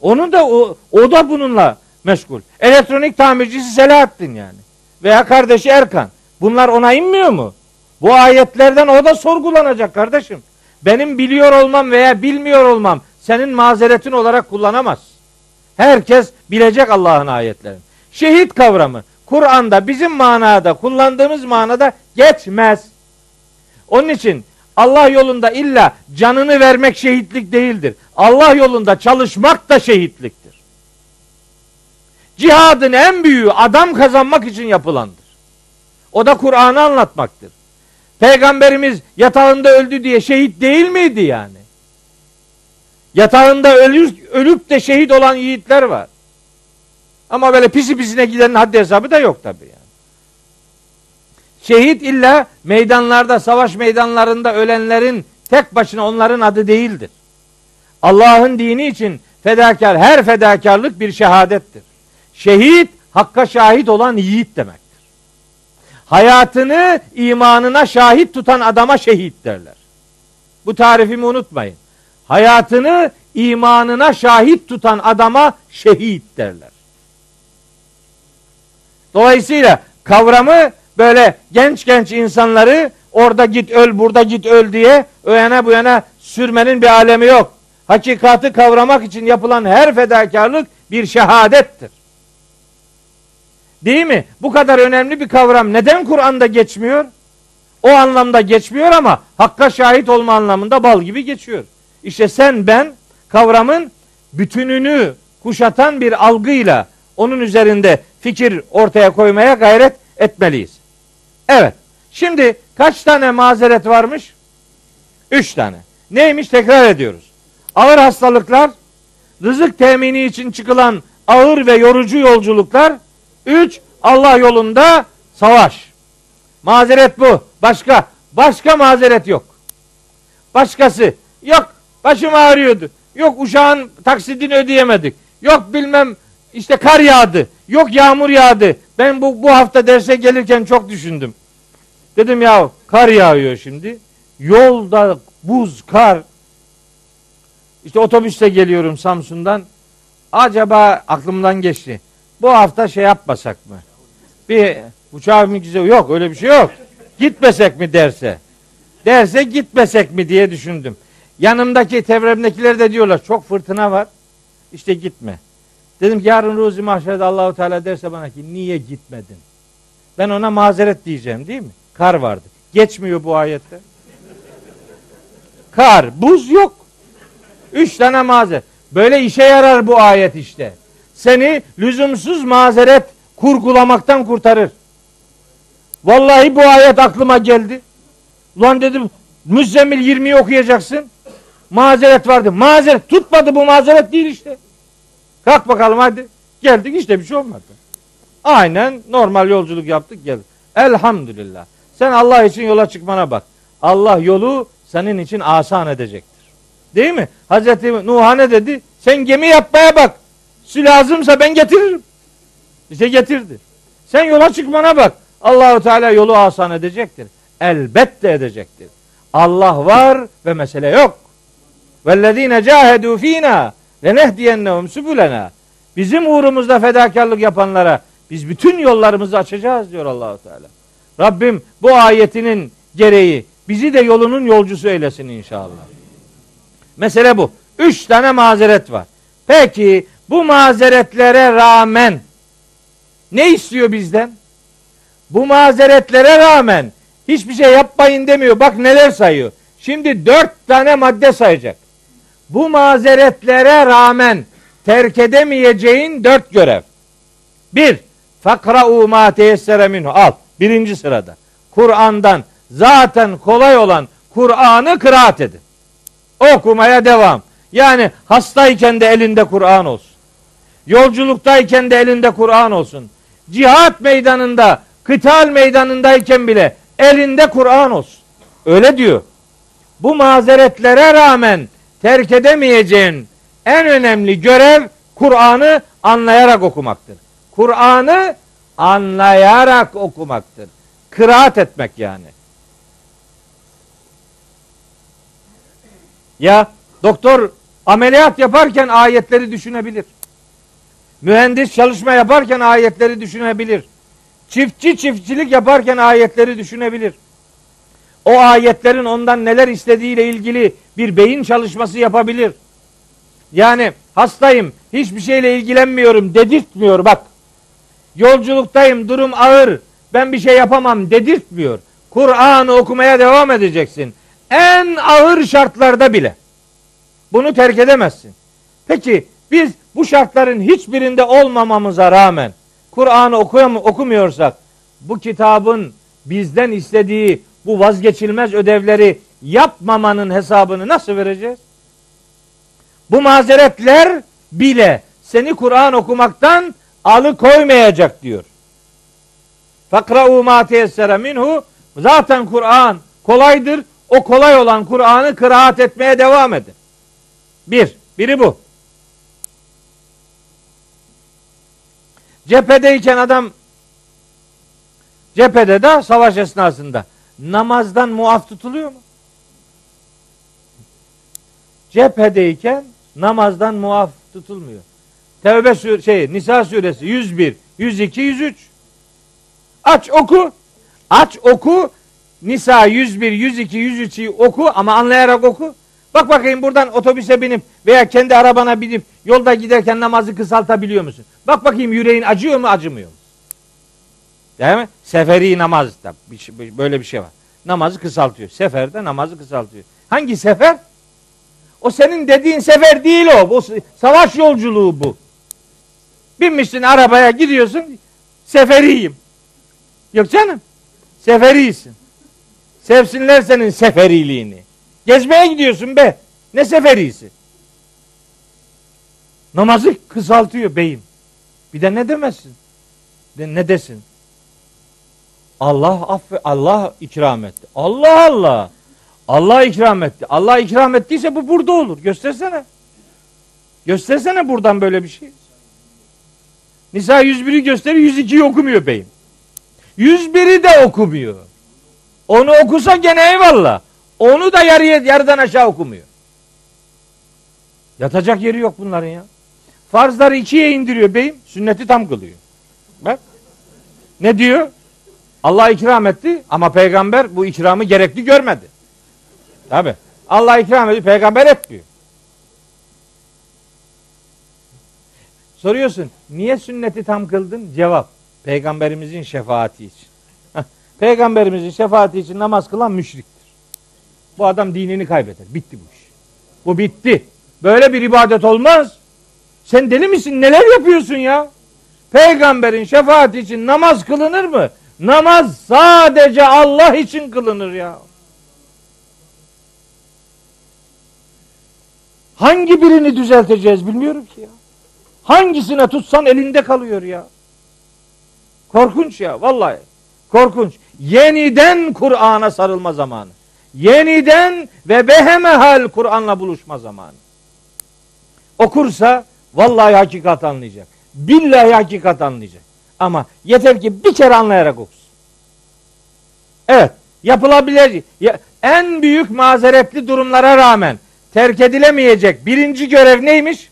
Onun da o, o da bununla meşgul. Elektronik tamircisi Selahattin yani. Veya kardeşi Erkan. Bunlar ona inmiyor mu? Bu ayetlerden o da sorgulanacak kardeşim. Benim biliyor olmam veya bilmiyor olmam senin mazeretin olarak kullanamaz. Herkes bilecek Allah'ın ayetlerini. Şehit kavramı Kur'an'da bizim manada kullandığımız manada geçmez. Onun için Allah yolunda illa canını vermek şehitlik değildir. Allah yolunda çalışmak da şehitliktir. Cihadın en büyüğü adam kazanmak için yapılandır. O da Kur'an'ı anlatmaktır. Peygamberimiz yatağında öldü diye şehit değil miydi yani? Yatağında ölür, ölüp de şehit olan yiğitler var. Ama böyle pisi pisine gidenin haddi hesabı da yok tabi yani. Şehit illa meydanlarda, savaş meydanlarında ölenlerin tek başına onların adı değildir. Allah'ın dini için fedakar, her fedakarlık bir şehadettir. Şehit, hakka şahit olan yiğit demektir. Hayatını imanına şahit tutan adama şehit derler. Bu tarifimi unutmayın. Hayatını imanına şahit tutan adama şehit derler. Dolayısıyla kavramı böyle genç genç insanları orada git öl burada git öl diye o yana bu yana sürmenin bir alemi yok. Hakikatı kavramak için yapılan her fedakarlık bir şehadettir. Değil mi? Bu kadar önemli bir kavram neden Kur'an'da geçmiyor? O anlamda geçmiyor ama hakka şahit olma anlamında bal gibi geçiyor. İşte sen ben kavramın bütününü kuşatan bir algıyla onun üzerinde fikir ortaya koymaya gayret etmeliyiz. Evet. Şimdi kaç tane mazeret varmış? Üç tane. Neymiş tekrar ediyoruz. Ağır hastalıklar, rızık temini için çıkılan ağır ve yorucu yolculuklar, üç Allah yolunda savaş. Mazeret bu. Başka. Başka mazeret yok. Başkası. Yok başım ağrıyordu. Yok uşağın taksidini ödeyemedik. Yok bilmem işte kar yağdı. Yok yağmur yağdı. Ben bu, bu hafta derse gelirken çok düşündüm. Dedim ya kar yağıyor şimdi. Yolda buz, kar. İşte otobüste geliyorum Samsun'dan. Acaba aklımdan geçti. Bu hafta şey yapmasak mı? Bir uçağı mı güzel? Yok öyle bir şey yok. Gitmesek mi derse? Derse gitmesek mi diye düşündüm. Yanımdaki tevremdekiler de diyorlar çok fırtına var. İşte gitme. Dedim ki yarın ruzi mahşerde Allahu Teala derse bana ki niye gitmedin? Ben ona mazeret diyeceğim değil mi? Kar vardı. Geçmiyor bu ayette. Kar, buz yok. Üç tane mazeret. Böyle işe yarar bu ayet işte. Seni lüzumsuz mazeret kurgulamaktan kurtarır. Vallahi bu ayet aklıma geldi. Ulan dedim Müzzemmil 20'yi okuyacaksın. Mazeret vardı. Mazeret tutmadı bu mazeret değil işte. Kalk bakalım hadi. Geldik işte bir şey olmadı. Aynen normal yolculuk yaptık geldik. Elhamdülillah. Sen Allah için yola çıkmana bak. Allah yolu senin için asan edecektir. Değil mi? Hazreti Nuh'a ne dedi? Sen gemi yapmaya bak. Su lazımsa ben getiririm. İşte getirdi. Sen yola çıkmana bak. Allahu Teala yolu asan edecektir. Elbette edecektir. Allah var ve mesele yok. Vellezine cahedu fina lenehdiyennehum subulena. Bizim uğrumuzda fedakarlık yapanlara biz bütün yollarımızı açacağız diyor Allahu Teala. Rabbim bu ayetinin gereği bizi de yolunun yolcusu eylesin inşallah. Mesele bu. Üç tane mazeret var. Peki bu mazeretlere rağmen ne istiyor bizden? Bu mazeretlere rağmen hiçbir şey yapmayın demiyor. Bak neler sayıyor. Şimdi dört tane madde sayacak. Bu mazeretlere rağmen terk edemeyeceğin dört görev. Bir, fakra'u ma teyessere minhu. Al, birinci sırada. Kur'an'dan zaten kolay olan Kur'an'ı kıraat edin. Okumaya devam. Yani hastayken de elinde Kur'an olsun. Yolculuktayken de elinde Kur'an olsun. Cihat meydanında, kıtal meydanındayken bile elinde Kur'an olsun. Öyle diyor. Bu mazeretlere rağmen terk edemeyeceğin en önemli görev Kur'an'ı anlayarak okumaktır. Kur'an'ı anlayarak okumaktır. Kıraat etmek yani. Ya doktor ameliyat yaparken ayetleri düşünebilir. Mühendis çalışma yaparken ayetleri düşünebilir. Çiftçi çiftçilik yaparken ayetleri düşünebilir. O ayetlerin ondan neler istediğiyle ilgili bir beyin çalışması yapabilir. Yani hastayım, hiçbir şeyle ilgilenmiyorum dedirtmiyor bak. Yolculuktayım, durum ağır, ben bir şey yapamam dedirtmiyor. Kur'an'ı okumaya devam edeceksin. En ağır şartlarda bile. Bunu terk edemezsin. Peki biz bu şartların hiçbirinde olmamamıza rağmen Kur'an'ı okumuyorsak bu kitabın bizden istediği bu vazgeçilmez ödevleri yapmamanın hesabını nasıl vereceğiz? Bu mazeretler bile seni Kur'an okumaktan alıkoymayacak diyor. Fakra'u ma teyessere minhu zaten Kur'an kolaydır. O kolay olan Kur'an'ı kıraat etmeye devam edin. Bir, biri bu. Cephedeyken adam cephede de savaş esnasında namazdan muaf tutuluyor mu? Cephedeyken namazdan muaf tutulmuyor. Tevbe sur şey Nisa suresi 101, 102, 103. Aç oku. Aç oku. Nisa 101, 102, 103'ü oku ama anlayarak oku. Bak bakayım buradan otobüse binip veya kendi arabana binip yolda giderken namazı kısaltabiliyor musun? Bak bakayım yüreğin acıyor mu acımıyor mu? Değil mi? Seferi namaz da şey, böyle bir şey var. Namazı kısaltıyor. Seferde namazı kısaltıyor. Hangi sefer? O senin dediğin sefer değil o. Bu savaş yolculuğu bu. Binmişsin arabaya gidiyorsun. Seferiyim. Yok canım. Seferisin. Sevsinler senin seferiliğini. Gezmeye gidiyorsun be. Ne seferisi? Namazı kısaltıyor beyim. Bir de ne demezsin? De ne desin? Allah affe Allah ikram etti. Allah Allah. Allah ikram etti. Allah ikram ettiyse bu burada olur. Göstersene. Göstersene buradan böyle bir şey. Nisa 101'i gösteriyor 102'yi okumuyor beyim. 101'i de okumuyor. Onu okusa gene eyvallah. Onu da yarıya, yarıdan aşağı okumuyor. Yatacak yeri yok bunların ya. Farzları ikiye indiriyor beyim. Sünneti tam kılıyor. Bak. Ne diyor? Allah ikram etti ama peygamber bu ikramı gerekli görmedi. Tabi. Allah ikram etti, peygamber etmiyor. Soruyorsun niye sünneti tam kıldın? Cevap peygamberimizin şefaati için. peygamberimizin şefaati için namaz kılan müşriktir. Bu adam dinini kaybeder. Bitti bu iş. Bu bitti. Böyle bir ibadet olmaz. Sen deli misin? Neler yapıyorsun ya? Peygamberin şefaati için namaz kılınır mı? Namaz sadece Allah için kılınır ya. Hangi birini düzelteceğiz bilmiyorum ki ya. Hangisine tutsan elinde kalıyor ya. Korkunç ya vallahi. Korkunç. Yeniden Kur'an'a sarılma zamanı. Yeniden ve behemehal Kur'an'la buluşma zamanı. Okursa vallahi hakikat anlayacak. Billahi hakikat anlayacak. Ama yeter ki bir kere anlayarak okusun. Evet, yapılabilir. En büyük mazeretli durumlara rağmen terk edilemeyecek birinci görev neymiş?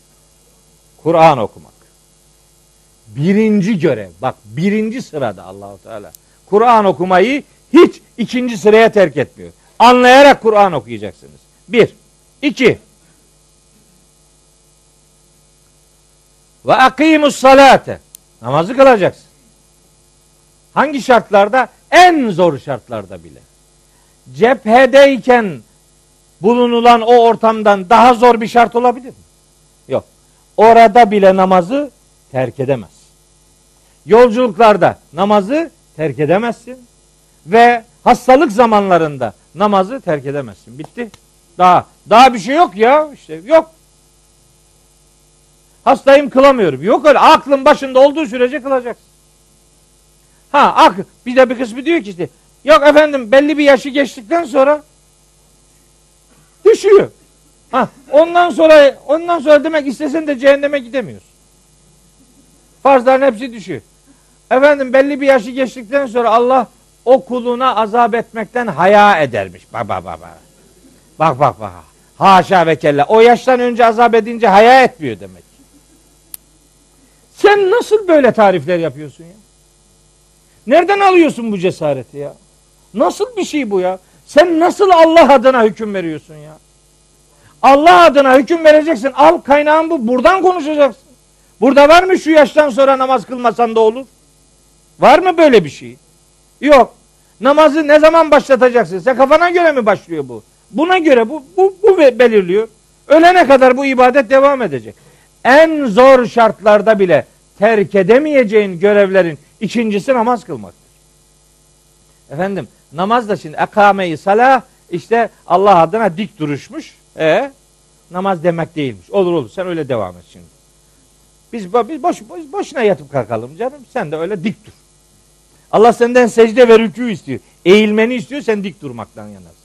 Kur'an okumak. Birinci görev. Bak birinci sırada Allahu Teala. Kur'an okumayı hiç ikinci sıraya terk etmiyor. Anlayarak Kur'an okuyacaksınız. Bir. iki. Ve akimus salate. Namazı kılacaksın. Hangi şartlarda? En zor şartlarda bile. Cephedeyken bulunulan o ortamdan daha zor bir şart olabilir mi? Yok. Orada bile namazı terk edemez. Yolculuklarda namazı terk edemezsin ve hastalık zamanlarında namazı terk edemezsin. Bitti. Daha daha bir şey yok ya. işte yok. Hastayım kılamıyorum. Yok öyle. Aklın başında olduğu sürece kılacaksın. Ha ak bir de bir kısmı diyor ki işte yok efendim belli bir yaşı geçtikten sonra düşüyor. Ha ondan sonra ondan sonra demek istesen de cehenneme gidemiyorsun. Farzların hepsi düşüyor. Efendim belli bir yaşı geçtikten sonra Allah o kuluna azap etmekten haya edermiş. Bak bak bak bak. Bak bak bak. Haşa ve kella. O yaştan önce azap edince haya etmiyor demek. Sen nasıl böyle tarifler yapıyorsun ya? Nereden alıyorsun bu cesareti ya? Nasıl bir şey bu ya? Sen nasıl Allah adına hüküm veriyorsun ya? Allah adına hüküm vereceksin. Al kaynağın bu. Buradan konuşacaksın. Burada var mı şu yaştan sonra namaz kılmasan da olur? Var mı böyle bir şey? Yok. Namazı ne zaman başlatacaksın? Sen kafana göre mi başlıyor bu? Buna göre bu, bu, bu belirliyor. Ölene kadar bu ibadet devam edecek. En zor şartlarda bile terk edemeyeceğin görevlerin ikincisi namaz kılmaktır. Efendim namaz da şimdi ekameyi salah işte Allah adına dik duruşmuş. E namaz demek değilmiş. Olur olur sen öyle devam et şimdi. Biz, biz boş, boş, boşuna yatıp kalkalım canım. Sen de öyle dik dur. Allah senden secde ve rükû istiyor. Eğilmeni istiyor sen dik durmaktan yanasın.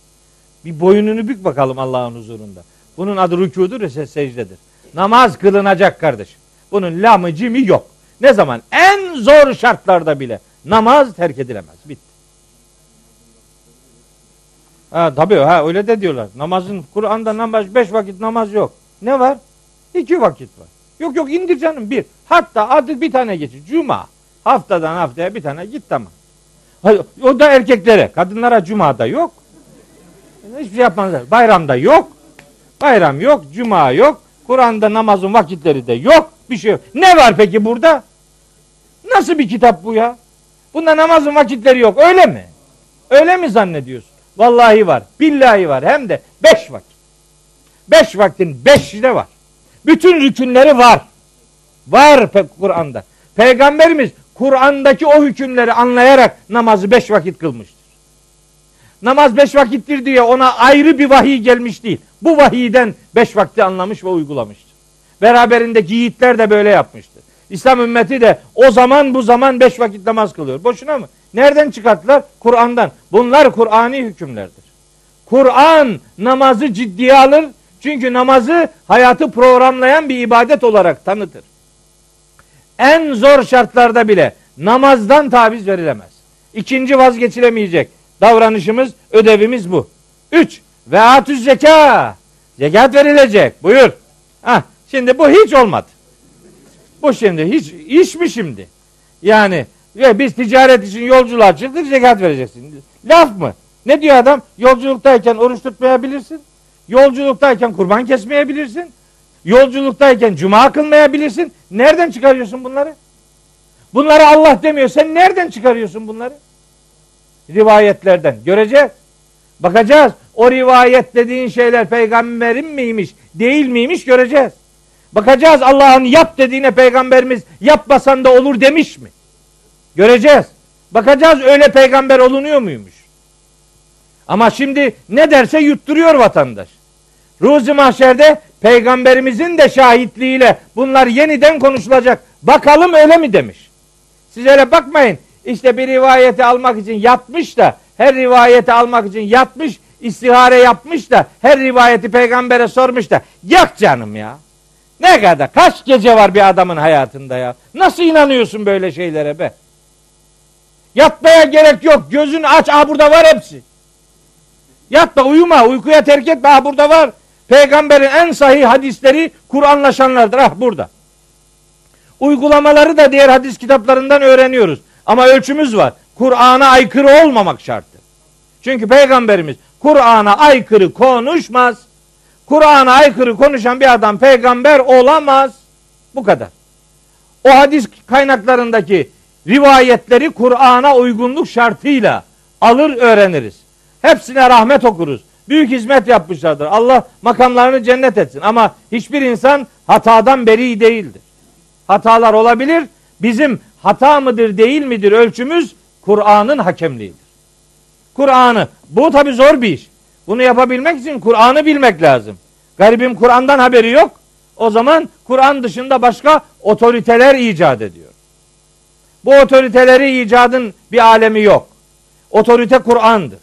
Bir boynunu bük bakalım Allah'ın huzurunda. Bunun adı rükûdur ve secdedir. Namaz kılınacak kardeşim. Bunun lamı cimi yok. Ne zaman? En zor şartlarda bile namaz terk edilemez. Bitti. Ha, tabii ha öyle de diyorlar. Namazın Kur'an'da namaz beş vakit namaz yok. Ne var? İki vakit var. Yok yok indir canım bir. Hatta adı bir tane geçir. Cuma. Haftadan haftaya bir tane git tamam. O da erkeklere. Kadınlara cumada yok. Hiçbir şey yapmazlar. Bayramda yok. Bayram yok. Cuma yok. Kur'an'da namazın vakitleri de yok. Bir şey yok. Ne var peki burada? Nasıl bir kitap bu ya? Bunda namazın vakitleri yok. Öyle mi? Öyle mi zannediyorsun? Vallahi var. Billahi var. Hem de beş vakit. Beş vaktin beşi de var. Bütün rükünleri var. Var Kur'an'da. Peygamberimiz Kur'an'daki o hükümleri anlayarak namazı beş vakit kılmıştır. Namaz beş vakittir diye ona ayrı bir vahiy gelmiş değil. Bu vahiyden beş vakti anlamış ve uygulamıştır. Beraberindeki yiğitler de böyle yapmıştır. İslam ümmeti de o zaman bu zaman beş vakit namaz kılıyor. Boşuna mı? Nereden çıkarttılar? Kur'an'dan. Bunlar Kur'ani hükümlerdir. Kur'an namazı ciddiye alır. Çünkü namazı hayatı programlayan bir ibadet olarak tanıtır. En zor şartlarda bile namazdan taviz verilemez. İkinci vazgeçilemeyecek davranışımız, ödevimiz bu. Üç, ve atüz zeka. Zekat verilecek. Buyur. Hah, şimdi bu hiç olmadı. Bu şimdi hiç iş mi şimdi? Yani ve biz ticaret için yolculuğa çıktık zekat vereceksin. Laf mı? Ne diyor adam? Yolculuktayken oruç tutmayabilirsin. Yolculuktayken kurban kesmeyebilirsin. Yolculuktayken cuma kılmayabilirsin. Nereden çıkarıyorsun bunları? Bunları Allah demiyor. Sen nereden çıkarıyorsun bunları? Rivayetlerden. Göreceğiz. Bakacağız. O rivayet dediğin şeyler peygamberin miymiş, değil miymiş göreceğiz. Bakacağız Allah'ın yap dediğine peygamberimiz yapmasan da olur demiş mi? Göreceğiz. Bakacağız öyle peygamber olunuyor muymuş? Ama şimdi ne derse yutturuyor vatandaş. Ruzi mahşerde peygamberimizin de şahitliğiyle bunlar yeniden konuşulacak. Bakalım öyle mi demiş. Siz öyle bakmayın. İşte bir rivayeti almak için yatmış da her rivayeti almak için yatmış istihare yapmış da her rivayeti peygambere sormuş da yak canım ya. Ne kadar kaç gece var bir adamın hayatında ya. Nasıl inanıyorsun böyle şeylere be? Yatmaya gerek yok. Gözünü aç. Aa burada var hepsi. Yatma uyuma. Uykuya terk etme. Aa burada var. Peygamberin en sahih hadisleri Kur'anlaşanlardır. Ah burada. Uygulamaları da diğer hadis kitaplarından öğreniyoruz. Ama ölçümüz var. Kur'an'a aykırı olmamak şartı. Çünkü peygamberimiz Kur'an'a aykırı konuşmaz. Kur'an'a aykırı konuşan bir adam peygamber olamaz. Bu kadar. O hadis kaynaklarındaki rivayetleri Kur'an'a uygunluk şartıyla alır öğreniriz. Hepsine rahmet okuruz. Büyük hizmet yapmışlardır. Allah makamlarını cennet etsin. Ama hiçbir insan hatadan beri değildir. Hatalar olabilir. Bizim hata mıdır değil midir ölçümüz Kur'an'ın hakemliğidir. Kur'an'ı. Bu tabi zor bir iş. Bunu yapabilmek için Kur'an'ı bilmek lazım. Garibim Kur'an'dan haberi yok. O zaman Kur'an dışında başka otoriteler icat ediyor. Bu otoriteleri icadın bir alemi yok. Otorite Kur'an'dır.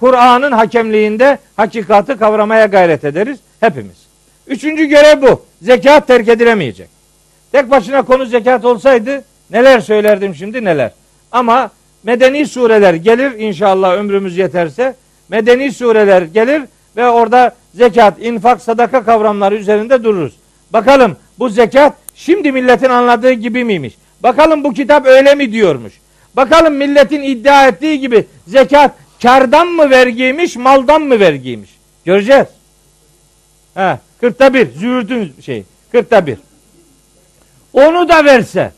Kur'an'ın hakemliğinde hakikati kavramaya gayret ederiz hepimiz. Üçüncü görev bu. Zekat terk edilemeyecek. Tek başına konu zekat olsaydı neler söylerdim şimdi neler. Ama medeni sureler gelir inşallah ömrümüz yeterse. Medeni sureler gelir ve orada zekat, infak, sadaka kavramları üzerinde dururuz. Bakalım bu zekat şimdi milletin anladığı gibi miymiş? Bakalım bu kitap öyle mi diyormuş? Bakalım milletin iddia ettiği gibi zekat kardan mı vergiymiş, maldan mı vergiymiş? Göreceğiz. Ha, kırkta bir, züğürtün şey, kırkta bir. Onu da verse.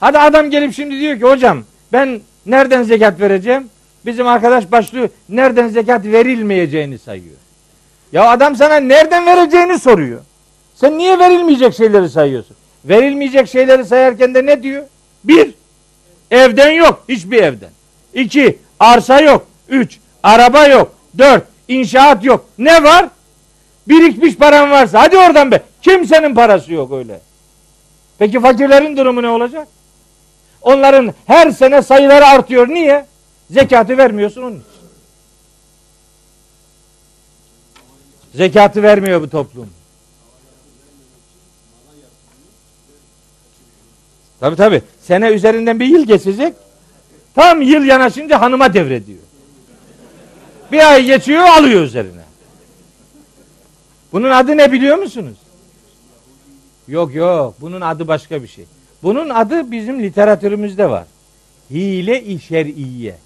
Hadi adam gelip şimdi diyor ki hocam ben nereden zekat vereceğim? Bizim arkadaş başlıyor nereden zekat verilmeyeceğini sayıyor. Ya adam sana nereden vereceğini soruyor. Sen niye verilmeyecek şeyleri sayıyorsun? Verilmeyecek şeyleri sayarken de ne diyor? Bir, evden yok. Hiçbir evden. İki, arsa yok. Üç, araba yok. Dört, inşaat yok. Ne var? Birikmiş paran varsa. Hadi oradan be. Kimsenin parası yok öyle. Peki fakirlerin durumu ne olacak? Onların her sene sayıları artıyor. Niye? Zekatı vermiyorsun onun için. Zekatı vermiyor bu toplum. Tabi tabi. Sene üzerinden bir yıl geçecek. Tam yıl yanaşınca hanıma devrediyor. Bir ay geçiyor alıyor üzerine. Bunun adı ne biliyor musunuz? Yok yok. Bunun adı başka bir şey. Bunun adı bizim literatürümüzde var. Hile-i şer'iye.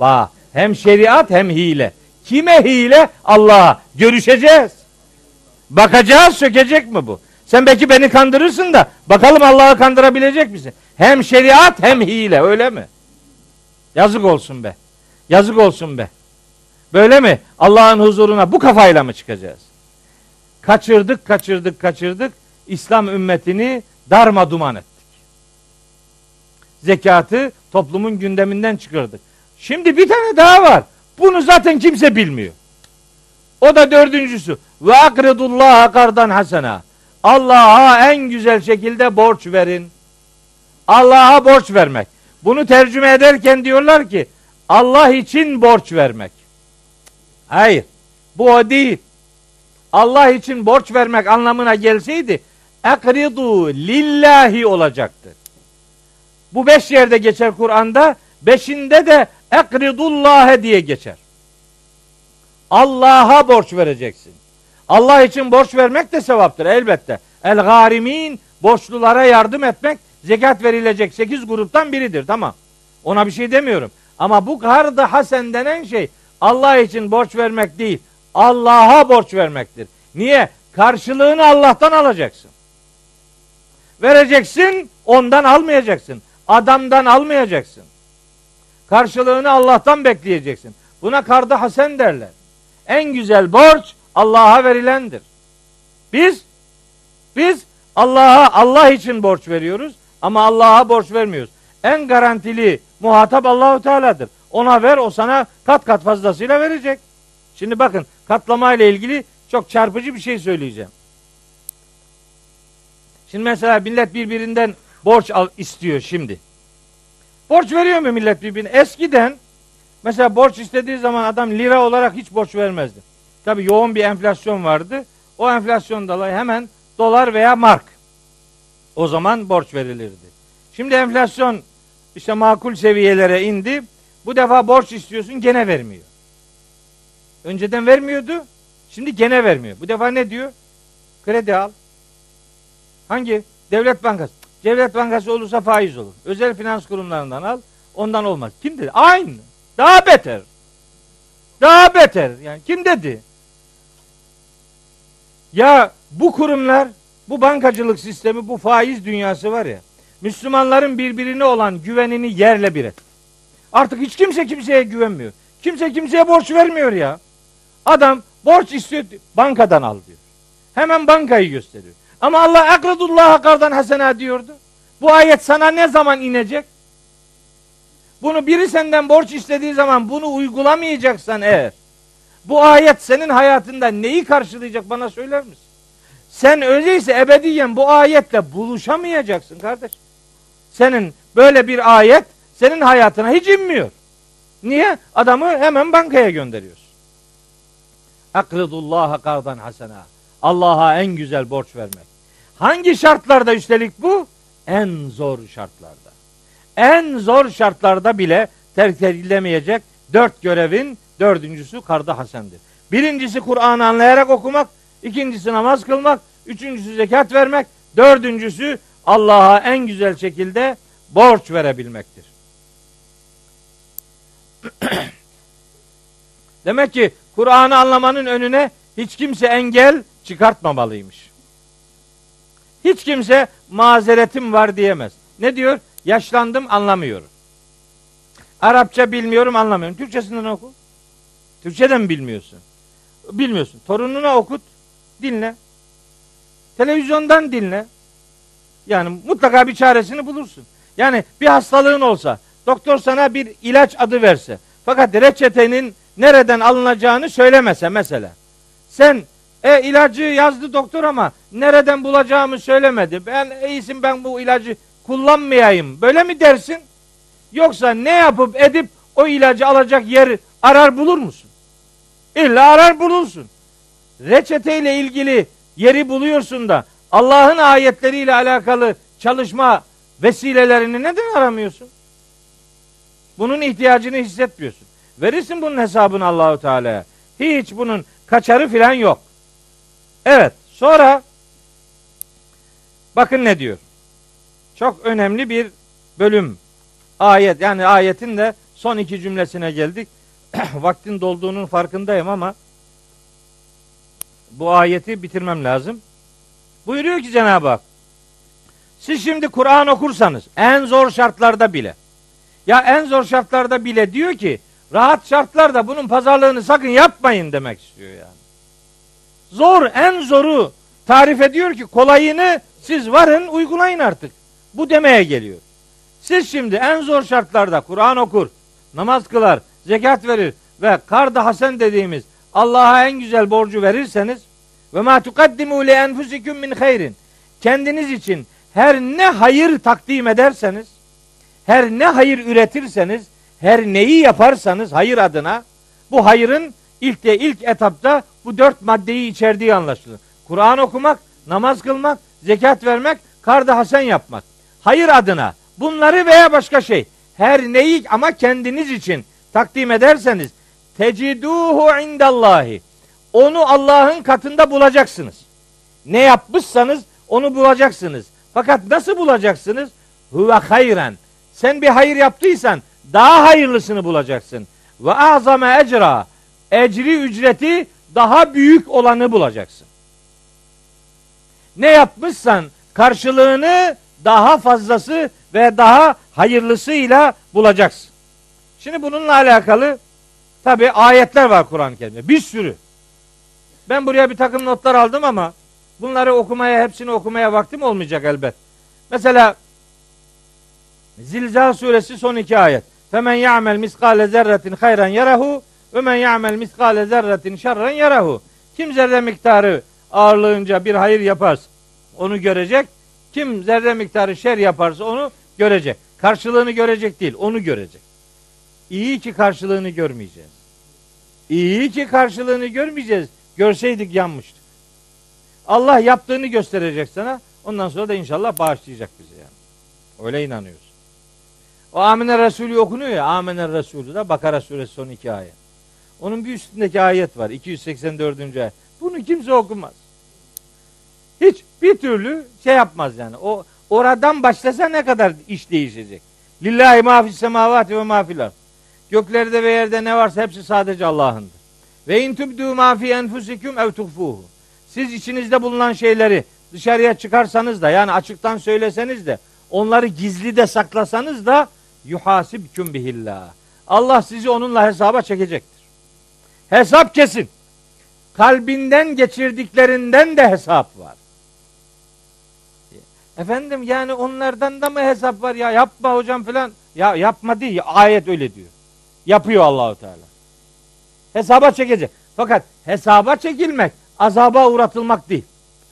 Bak hem şeriat hem hile. Kime hile? Allah'a. Görüşeceğiz. Bakacağız sökecek mi bu? Sen belki beni kandırırsın da bakalım Allah'ı kandırabilecek misin? Hem şeriat hem hile öyle mi? Yazık olsun be. Yazık olsun be. Böyle mi? Allah'ın huzuruna bu kafayla mı çıkacağız? Kaçırdık, kaçırdık, kaçırdık. İslam ümmetini darma duman ettik. Zekatı toplumun gündeminden çıkardık. Şimdi bir tane daha var. Bunu zaten kimse bilmiyor. O da dördüncüsü. Ve akridullah kardan hasena. Allah'a en güzel şekilde borç verin. Allah'a borç vermek. Bunu tercüme ederken diyorlar ki Allah için borç vermek. Hayır. Bu o değil. Allah için borç vermek anlamına gelseydi ekridu lillahi olacaktı. Bu beş yerde geçer Kur'an'da. Beşinde de ekridullâhe diye geçer. Allah'a borç vereceksin. Allah için borç vermek de sevaptır elbette. El garimin borçlulara yardım etmek zekat verilecek sekiz gruptan biridir tamam. Ona bir şey demiyorum. Ama bu kardı hasen denen şey Allah için borç vermek değil. Allah'a borç vermektir. Niye? Karşılığını Allah'tan alacaksın. Vereceksin, ondan almayacaksın. Adamdan almayacaksın. Karşılığını Allah'tan bekleyeceksin. Buna kardı hasen derler. En güzel borç Allah'a verilendir. Biz biz Allah'a Allah için borç veriyoruz ama Allah'a borç vermiyoruz. En garantili muhatap Allahu Teala'dır. Ona ver o sana kat kat fazlasıyla verecek. Şimdi bakın katlama ile ilgili çok çarpıcı bir şey söyleyeceğim. Şimdi mesela millet birbirinden borç al, istiyor şimdi. Borç veriyor mu millet birbirine? Eskiden mesela borç istediği zaman adam lira olarak hiç borç vermezdi. Tabi yoğun bir enflasyon vardı. O enflasyon dolayı hemen dolar veya mark. O zaman borç verilirdi. Şimdi enflasyon işte makul seviyelere indi. Bu defa borç istiyorsun gene vermiyor. Önceden vermiyordu. Şimdi gene vermiyor. Bu defa ne diyor? Kredi al. Hangi? Devlet Bankası. Devlet Bankası olursa faiz olur. Özel finans kurumlarından al. Ondan olmaz. Kim dedi? Aynı. Daha beter. Daha beter. Yani kim dedi? Ya bu kurumlar, bu bankacılık sistemi, bu faiz dünyası var ya. Müslümanların birbirine olan güvenini yerle bir et. Artık hiç kimse kimseye güvenmiyor. Kimse kimseye borç vermiyor ya. Adam borç istiyor bankadan al diyor. Hemen bankayı gösteriyor. Ama Allah akradullah kardan hasena diyordu. Bu ayet sana ne zaman inecek? Bunu biri senden borç istediği zaman bunu uygulamayacaksan eğer bu ayet senin hayatında neyi karşılayacak bana söyler misin? Sen öyleyse ebediyen bu ayetle buluşamayacaksın kardeş. Senin böyle bir ayet senin hayatına hiç inmiyor. Niye? Adamı hemen bankaya gönderiyorsun. Akridullaha kardan hasena. Allah'a en güzel borç vermek. Hangi şartlarda üstelik bu? En zor şartlarda. En zor şartlarda bile terk edilemeyecek dört görevin dördüncüsü karda hasendir. Birincisi Kur'an'ı anlayarak okumak, ikincisi namaz kılmak, üçüncüsü zekat vermek, dördüncüsü Allah'a en güzel şekilde borç verebilmektir. Demek ki Kur'an'ı anlamanın önüne hiç kimse engel çıkartmamalıymış. Hiç kimse mazeretim var diyemez. Ne diyor? Yaşlandım anlamıyorum. Arapça bilmiyorum anlamıyorum. Türkçesinden oku. Türkçeden mi bilmiyorsun? Bilmiyorsun. Torununa okut. Dinle. Televizyondan dinle. Yani mutlaka bir çaresini bulursun. Yani bir hastalığın olsa doktor sana bir ilaç adı verse fakat reçetenin nereden alınacağını söylemese mesela. Sen e ilacı yazdı doktor ama nereden bulacağımı söylemedi. Ben iyisin ben bu ilacı kullanmayayım. Böyle mi dersin? Yoksa ne yapıp edip o ilacı alacak yer arar bulur musun? İlla arar bulursun. Reçeteyle ilgili yeri buluyorsun da Allah'ın ayetleriyle alakalı çalışma vesilelerini neden aramıyorsun? Bunun ihtiyacını hissetmiyorsun. Verirsin bunun hesabını Allahu Teala'ya. Hiç bunun kaçarı filan yok. Evet. Sonra bakın ne diyor. Çok önemli bir bölüm. Ayet yani ayetin de son iki cümlesine geldik. Vaktin dolduğunun farkındayım ama bu ayeti bitirmem lazım. Buyuruyor ki Cenab-ı Hak siz şimdi Kur'an okursanız en zor şartlarda bile ya en zor şartlarda bile diyor ki rahat şartlarda bunun pazarlığını sakın yapmayın demek istiyor yani. Zor en zoru tarif ediyor ki kolayını siz varın uygulayın artık. Bu demeye geliyor. Siz şimdi en zor şartlarda Kur'an okur, namaz kılar, zekat verir ve karda hasen dediğimiz Allah'a en güzel borcu verirseniz ve ma tukaddimu li enfusikum min hayrin kendiniz için her ne hayır takdim ederseniz her ne hayır üretirseniz her neyi yaparsanız hayır adına bu hayırın ilk de ilk etapta bu dört maddeyi içerdiği anlaşılır. Kur'an okumak, namaz kılmak, zekat vermek, karda hasen yapmak. Hayır adına bunları veya başka şey her neyi ama kendiniz için takdim ederseniz teciduhu indallahi onu Allah'ın katında bulacaksınız. Ne yapmışsanız onu bulacaksınız. Fakat nasıl bulacaksınız? Huve hayren. Sen bir hayır yaptıysan daha hayırlısını bulacaksın. Ve azame ecra. Ecri ücreti daha büyük olanı bulacaksın. ne yapmışsan karşılığını daha fazlası ve daha hayırlısıyla bulacaksın. Şimdi bununla alakalı tabi ayetler var Kur'an-ı Kerim'de. Bir sürü. Ben buraya bir takım notlar aldım ama bunları okumaya, hepsini okumaya vaktim olmayacak elbet. Mesela Zilzal suresi son iki ayet. Femen ya'mel miskale zerretin hayran yarahu ve men ya'mel miskale zerretin şerren yarahu. Kim zerre miktarı ağırlığınca bir hayır yaparsa onu görecek. Kim zerre miktarı şer yaparsa onu görecek. Karşılığını görecek değil, onu görecek. İyi ki karşılığını görmeyeceğiz. İyi ki karşılığını görmeyeceğiz. Görseydik yanmıştık. Allah yaptığını gösterecek sana. Ondan sonra da inşallah bağışlayacak bizi yani. Öyle inanıyoruz. O Amine Resulü okunuyor ya. Amine Resulü de Bakara suresi son iki ayet. Onun bir üstündeki ayet var. 284. ayet. Bunu kimse okumaz. Hiç bir türlü şey yapmaz yani. O oradan başlasa ne kadar iş değişecek. Lillahi ma fis semavati ve ma fil Göklerde ve yerde ne varsa hepsi sadece Allah'ındır. Ve in tubdu ma fi enfusikum ev tuhfuhu. Siz içinizde bulunan şeyleri dışarıya çıkarsanız da yani açıktan söyleseniz de onları gizli de saklasanız da yuhasibküm bihillah. Allah sizi onunla hesaba çekecektir. Hesap kesin. Kalbinden geçirdiklerinden de hesap var. Efendim yani onlardan da mı hesap var ya yapma hocam falan. Ya yapma değil ayet öyle diyor. Yapıyor Allahu Teala. Hesaba çekecek. Fakat hesaba çekilmek azaba uğratılmak değil.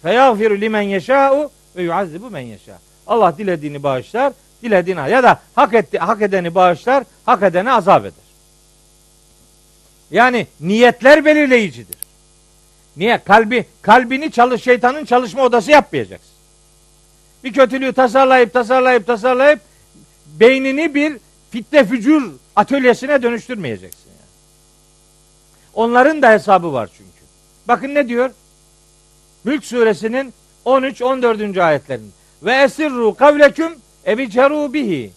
Feyafiru limen yeşâ'u ve yuazzibu men yeşâ. Allah dilediğini bağışlar, dilediğini ya da hak etti, hak edeni bağışlar, hak edeni azap eder. Yani niyetler belirleyicidir. Niye? Kalbi kalbini çalış şeytanın çalışma odası yapmayacaksın. Bir kötülüğü tasarlayıp tasarlayıp tasarlayıp beynini bir fitne fücur atölyesine dönüştürmeyeceksin. Yani. Onların da hesabı var çünkü. Bakın ne diyor? Mülk suresinin 13-14. ayetlerinde. Ve esirru kavleküm ebiceru bihi.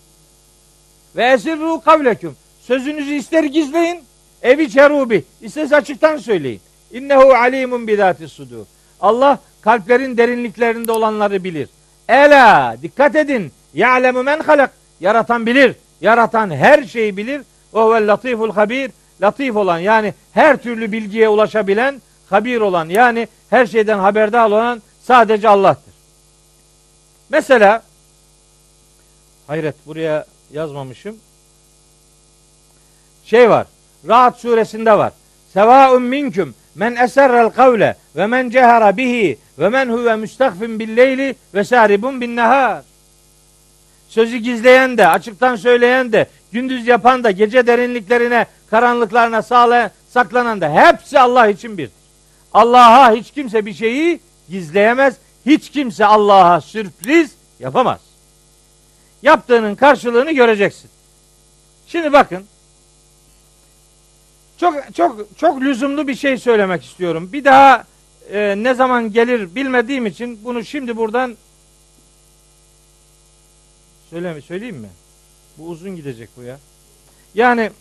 Ve esirru kavleküm. Sözünüzü ister gizleyin, ebiceru bih. İsterse açıktan söyleyin. İnnehu alimun bidati sudur. Allah kalplerin derinliklerinde olanları bilir. Ela dikkat edin. Ya'lemu men halak. Yaratan bilir. Yaratan her şeyi bilir. Ve huvel latiful habir. Latif olan yani her türlü bilgiye ulaşabilen, habir olan yani her şeyden haberdar olan sadece Allah'tır. Mesela hayret buraya yazmamışım. Şey var. Rahat suresinde var. Sevaun minküm men eserrel kavle ve men cehara bihi ve men huve müstakfin billeyli ve saribun bin nehar. Sözü gizleyen de, açıktan söyleyen de, gündüz yapan da, gece derinliklerine, karanlıklarına sağlayan, saklanan da hepsi Allah için bir. Allah'a hiç kimse bir şeyi gizleyemez. Hiç kimse Allah'a sürpriz yapamaz. Yaptığının karşılığını göreceksin. Şimdi bakın. Çok çok çok lüzumlu bir şey söylemek istiyorum. Bir daha e, ne zaman gelir bilmediğim için bunu şimdi buradan söyleme söyleyeyim mi? Bu uzun gidecek bu ya. Yani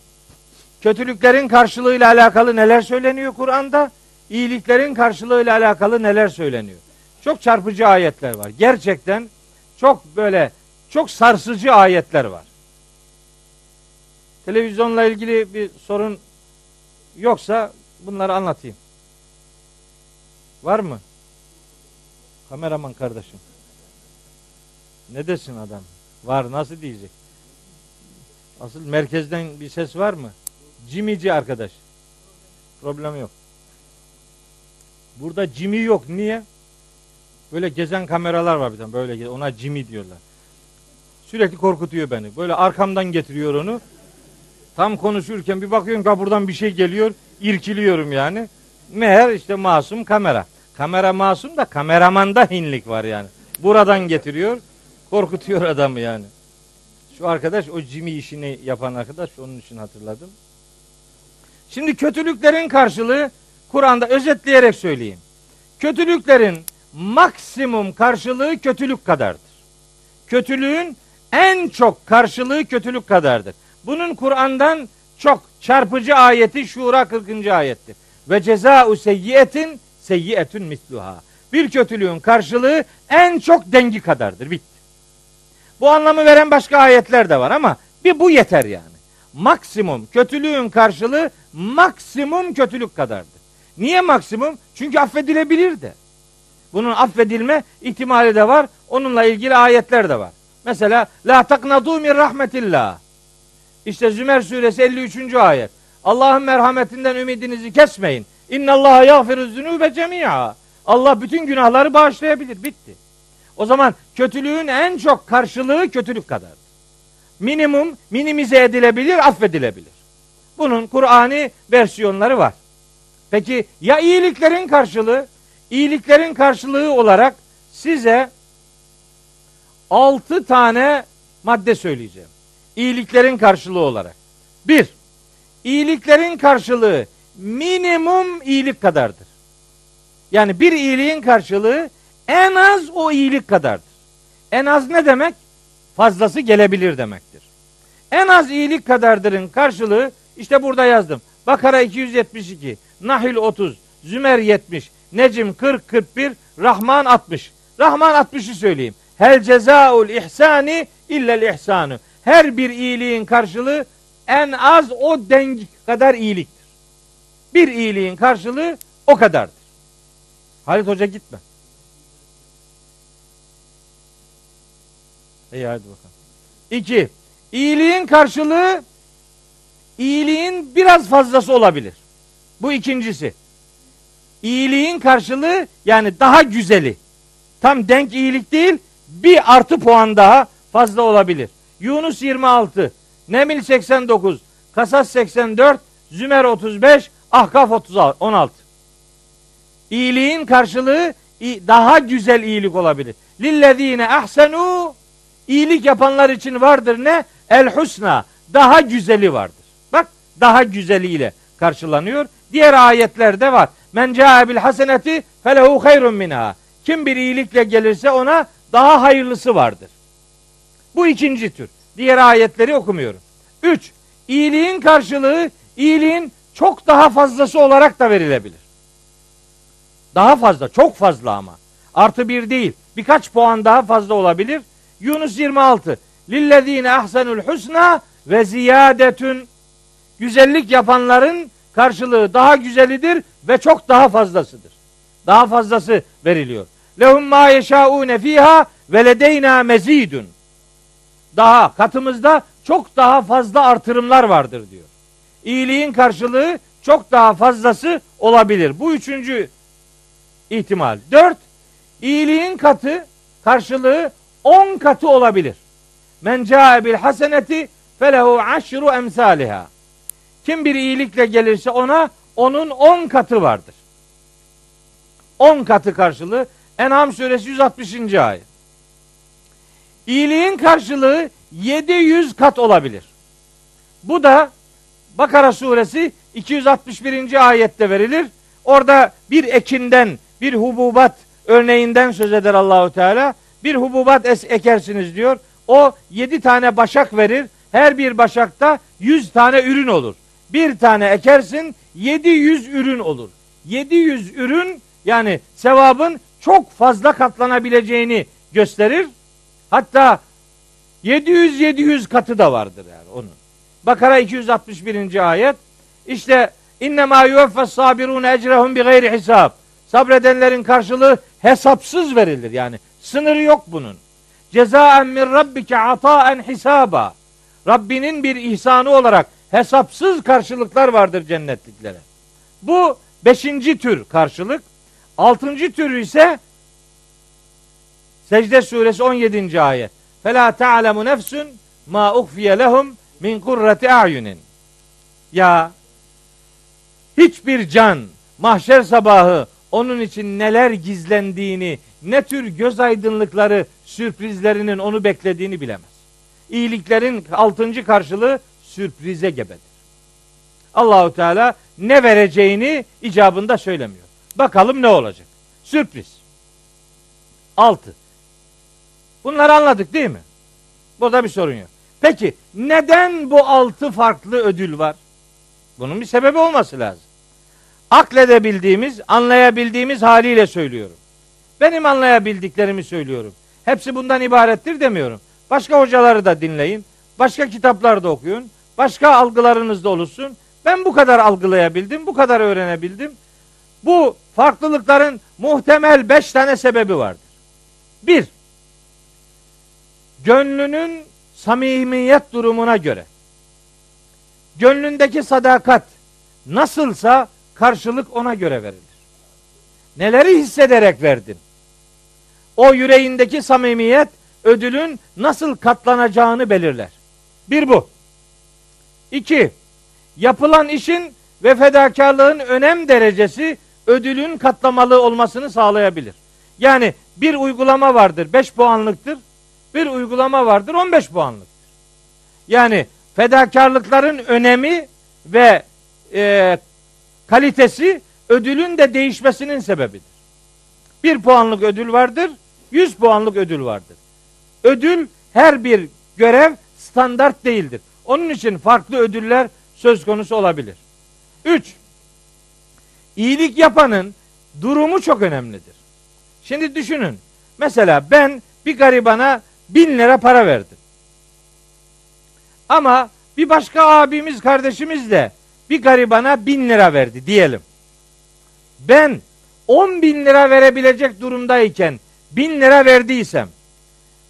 kötülüklerin karşılığıyla alakalı neler söyleniyor Kur'an'da? İyiliklerin karşılığıyla alakalı neler söyleniyor? Çok çarpıcı ayetler var. Gerçekten çok böyle çok sarsıcı ayetler var. Televizyonla ilgili bir sorun yoksa bunları anlatayım. Var mı? Kameraman kardeşim. Ne desin adam? Var nasıl diyecek? Asıl merkezden bir ses var mı? Cimici arkadaş. Problem yok. Burada cimi yok. Niye? Böyle gezen kameralar var bir tane. Böyle ona cimi diyorlar. Sürekli korkutuyor beni. Böyle arkamdan getiriyor onu. Tam konuşurken bir bakıyorum ki buradan bir şey geliyor. irkiliyorum yani. Meğer işte masum kamera. Kamera masum da kameramanda hinlik var yani. Buradan getiriyor. Korkutuyor adamı yani. Şu arkadaş o cimi işini yapan arkadaş onun için hatırladım. Şimdi kötülüklerin karşılığı Kur'an'da özetleyerek söyleyeyim. Kötülüklerin maksimum karşılığı kötülük kadardır. Kötülüğün en çok karşılığı kötülük kadardır. Bunun Kur'an'dan çok çarpıcı ayeti Şura 40. ayettir. Ve ceza'u seyyiyetin seyyiyetün misluha. bir kötülüğün karşılığı en çok dengi kadardır. Bitti. Bu anlamı veren başka ayetler de var ama bir bu yeter yani. Maksimum kötülüğün karşılığı maksimum kötülük kadardır. Niye maksimum? Çünkü affedilebilir de. Bunun affedilme ihtimali de var. Onunla ilgili ayetler de var. Mesela la taknadu min rahmetillah. İşte Zümer suresi 53. ayet. Allah'ın merhametinden ümidinizi kesmeyin. İnna Allah yağfiru zunube cemia. Allah bütün günahları bağışlayabilir. Bitti. O zaman kötülüğün en çok karşılığı kötülük kadar. Minimum minimize edilebilir, affedilebilir. Bunun Kur'an'i versiyonları var. Peki ya iyiliklerin karşılığı? İyiliklerin karşılığı olarak size altı tane madde söyleyeceğim. İyiliklerin karşılığı olarak. Bir, iyiliklerin karşılığı minimum iyilik kadardır. Yani bir iyiliğin karşılığı en az o iyilik kadardır. En az ne demek? Fazlası gelebilir demektir. En az iyilik kadardırın karşılığı işte burada yazdım. Bakara 272, Nahil 30, Zümer 70, Necim 40 41, Rahman 60. Rahman 60'ı söyleyeyim. Hel cezaul ihsani illel ihsanu. Her bir iyiliğin karşılığı en az o dengi kadar iyiliktir. Bir iyiliğin karşılığı o kadardır. Halit Hoca gitme. İyi hadi bakalım. İki, iyiliğin karşılığı iyiliğin biraz fazlası olabilir. Bu ikincisi. İyiliğin karşılığı yani daha güzeli. Tam denk iyilik değil, bir artı puan daha fazla olabilir. Yunus 26, Nemil 89, Kasas 84, Zümer 35, Ahkaf 36, 16. İyiliğin karşılığı daha güzel iyilik olabilir. Lillezine ahsenu iyilik yapanlar için vardır ne? El husna. Daha güzeli vardır. Bak daha güzeliyle karşılanıyor. Diğer ayetlerde var. Men caa bil haseneti felehu hayrun minha. Kim bir iyilikle gelirse ona daha hayırlısı vardır. Bu ikinci tür. Diğer ayetleri okumuyorum. Üç, iyiliğin karşılığı iyiliğin çok daha fazlası olarak da verilebilir. Daha fazla, çok fazla ama. Artı bir değil. Birkaç puan daha fazla olabilir. Yunus 26. Lillezine ahsenul husna ve ziyadetün. Güzellik yapanların karşılığı daha güzelidir ve çok daha fazlasıdır. Daha fazlası veriliyor. Lehum ma yeşaune fiha ve ledeyna mezidun. Daha katımızda çok daha fazla artırımlar vardır diyor. İyiliğin karşılığı çok daha fazlası olabilir. Bu üçüncü ihtimal. Dört, iyiliğin katı karşılığı on katı olabilir. Men ca'e bil haseneti felehu aşru emsaliha. Kim bir iyilikle gelirse ona onun on katı vardır. On katı karşılığı En'am suresi 160. ayet. İyiliğin karşılığı 700 kat olabilir. Bu da Bakara suresi 261. ayette verilir. Orada bir ekinden, bir hububat örneğinden söz eder Allahu Teala. Bir hububat es ekersiniz diyor. O yedi tane başak verir. Her bir başakta yüz tane ürün olur. Bir tane ekersin yedi yüz ürün olur. Yedi yüz ürün yani sevabın çok fazla katlanabileceğini gösterir. Hatta 700 700 katı da vardır yani onun. Bakara 261. ayet. İşte inne ma yuvaffas sabirun ecrehum bi gayri hesab. Sabredenlerin karşılığı hesapsız verilir yani. Sınırı yok bunun. Cezaen min rabbike ataen hisaba. Rabbinin bir ihsanı olarak hesapsız karşılıklar vardır cennetliklere. Bu beşinci tür karşılık. Altıncı tür ise Secde suresi 17. ayet. Fela ta'lemu nefsun ma uhfiye lehum min kurrati a'yunin. Ya hiçbir can mahşer sabahı onun için neler gizlendiğini, ne tür göz aydınlıkları, sürprizlerinin onu beklediğini bilemez. İyiliklerin altıncı karşılığı sürprize gebedir. Allahu Teala ne vereceğini icabında söylemiyor. Bakalım ne olacak? Sürpriz. Altı. Bunları anladık değil mi? Burada bir sorun yok. Peki neden bu altı farklı ödül var? Bunun bir sebebi olması lazım. Akledebildiğimiz, anlayabildiğimiz haliyle söylüyorum. Benim anlayabildiklerimi söylüyorum. Hepsi bundan ibarettir demiyorum. Başka hocaları da dinleyin. Başka kitaplar da okuyun. Başka algılarınız da oluşsun. Ben bu kadar algılayabildim, bu kadar öğrenebildim. Bu farklılıkların muhtemel beş tane sebebi vardır. Bir, gönlünün samimiyet durumuna göre. Gönlündeki sadakat nasılsa karşılık ona göre verilir. Neleri hissederek verdin? O yüreğindeki samimiyet ödülün nasıl katlanacağını belirler. Bir bu. İki, yapılan işin ve fedakarlığın önem derecesi ödülün katlamalı olmasını sağlayabilir. Yani bir uygulama vardır 5 puanlıktır. Bir uygulama vardır 15 puanlıktır. Yani fedakarlıkların önemi ve e, kalitesi ödülün de değişmesinin sebebidir. Bir puanlık ödül vardır, 100 puanlık ödül vardır. Ödül her bir görev standart değildir. Onun için farklı ödüller söz konusu olabilir. 3. İyilik yapanın durumu çok önemlidir. Şimdi düşünün. Mesela ben bir garibana bin lira para verdim. Ama bir başka abimiz kardeşimiz de bir garibana bin lira verdi diyelim. Ben on bin lira verebilecek durumdayken bin lira verdiysem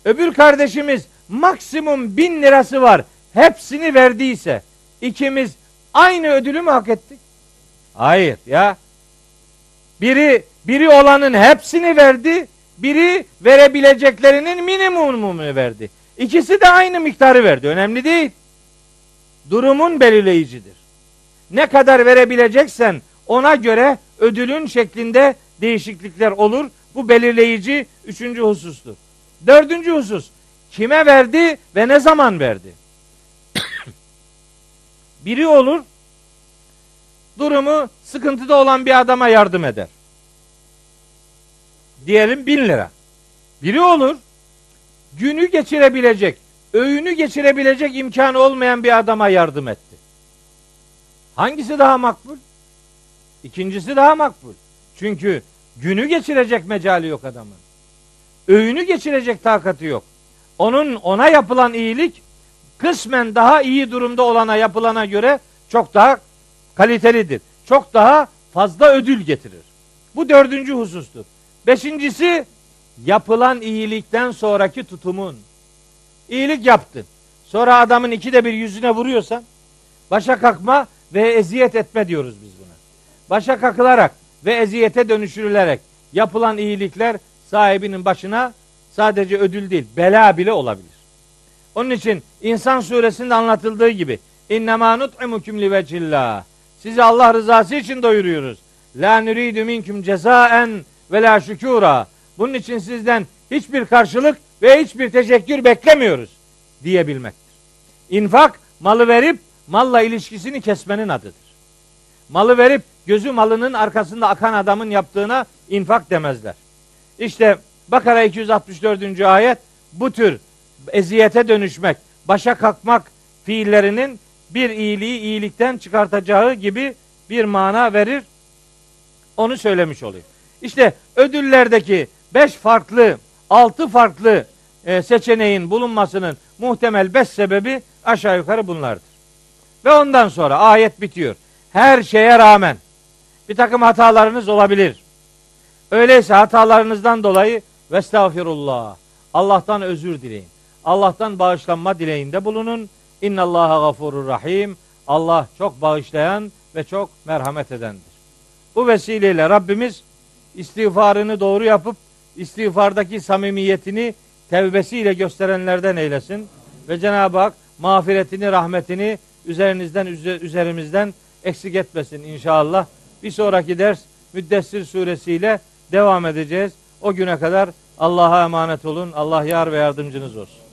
öbür kardeşimiz maksimum bin lirası var hepsini verdiyse ikimiz aynı ödülü mü hak ettik? Hayır ya. Biri biri olanın hepsini verdi, biri verebileceklerinin minimumunu verdi. İkisi de aynı miktarı verdi. Önemli değil. Durumun belirleyicidir. Ne kadar verebileceksen ona göre ödülün şeklinde değişiklikler olur. Bu belirleyici üçüncü husustur. Dördüncü husus. Kime verdi ve ne zaman verdi? Biri olur, durumu sıkıntıda olan bir adama yardım eder. Diyelim bin lira. Biri olur, günü geçirebilecek, öğünü geçirebilecek imkanı olmayan bir adama yardım etti. Hangisi daha makbul? İkincisi daha makbul. Çünkü günü geçirecek mecali yok adamın. Öğünü geçirecek takatı yok. Onun ona yapılan iyilik kısmen daha iyi durumda olana yapılana göre çok daha kalitelidir. Çok daha fazla ödül getirir. Bu dördüncü husustur. Beşincisi yapılan iyilikten sonraki tutumun. İyilik yaptın. Sonra adamın ikide bir yüzüne vuruyorsan başa kalkma ve eziyet etme diyoruz biz buna. Başa kakılarak ve eziyete dönüştürülerek yapılan iyilikler sahibinin başına sadece ödül değil bela bile olabilir. Onun için İnsan suresinde anlatıldığı gibi innema nut'imukum li vecillah. Sizi Allah rızası için doyuruyoruz. La nuridu minkum cezaen ve la şükura. Bunun için sizden hiçbir karşılık ve hiçbir teşekkür beklemiyoruz diyebilmektir. İnfak malı verip malla ilişkisini kesmenin adıdır. Malı verip gözü malının arkasında akan adamın yaptığına infak demezler. İşte Bakara 264. ayet bu tür eziyete dönüşmek, başa kalkmak fiillerinin bir iyiliği iyilikten çıkartacağı gibi bir mana verir. Onu söylemiş oluyor. İşte ödüllerdeki beş farklı, altı farklı e, seçeneğin bulunmasının muhtemel beş sebebi aşağı yukarı bunlardır. Ve ondan sonra ayet bitiyor. Her şeye rağmen bir takım hatalarınız olabilir. Öyleyse hatalarınızdan dolayı vestağfirullah. Allah'tan özür dileyin. Allah'tan bağışlanma dileğinde bulunun. İnnallaha gafurur rahim. Allah çok bağışlayan ve çok merhamet edendir. Bu vesileyle Rabbimiz istiğfarını doğru yapıp istiğfardaki samimiyetini tevbesiyle gösterenlerden eylesin. Ve Cenab-ı Hak mağfiretini, rahmetini üzerinizden, üzerimizden eksik etmesin inşallah. Bir sonraki ders Müddessir suresiyle devam edeceğiz. O güne kadar Allah'a emanet olun. Allah yar ve yardımcınız olsun.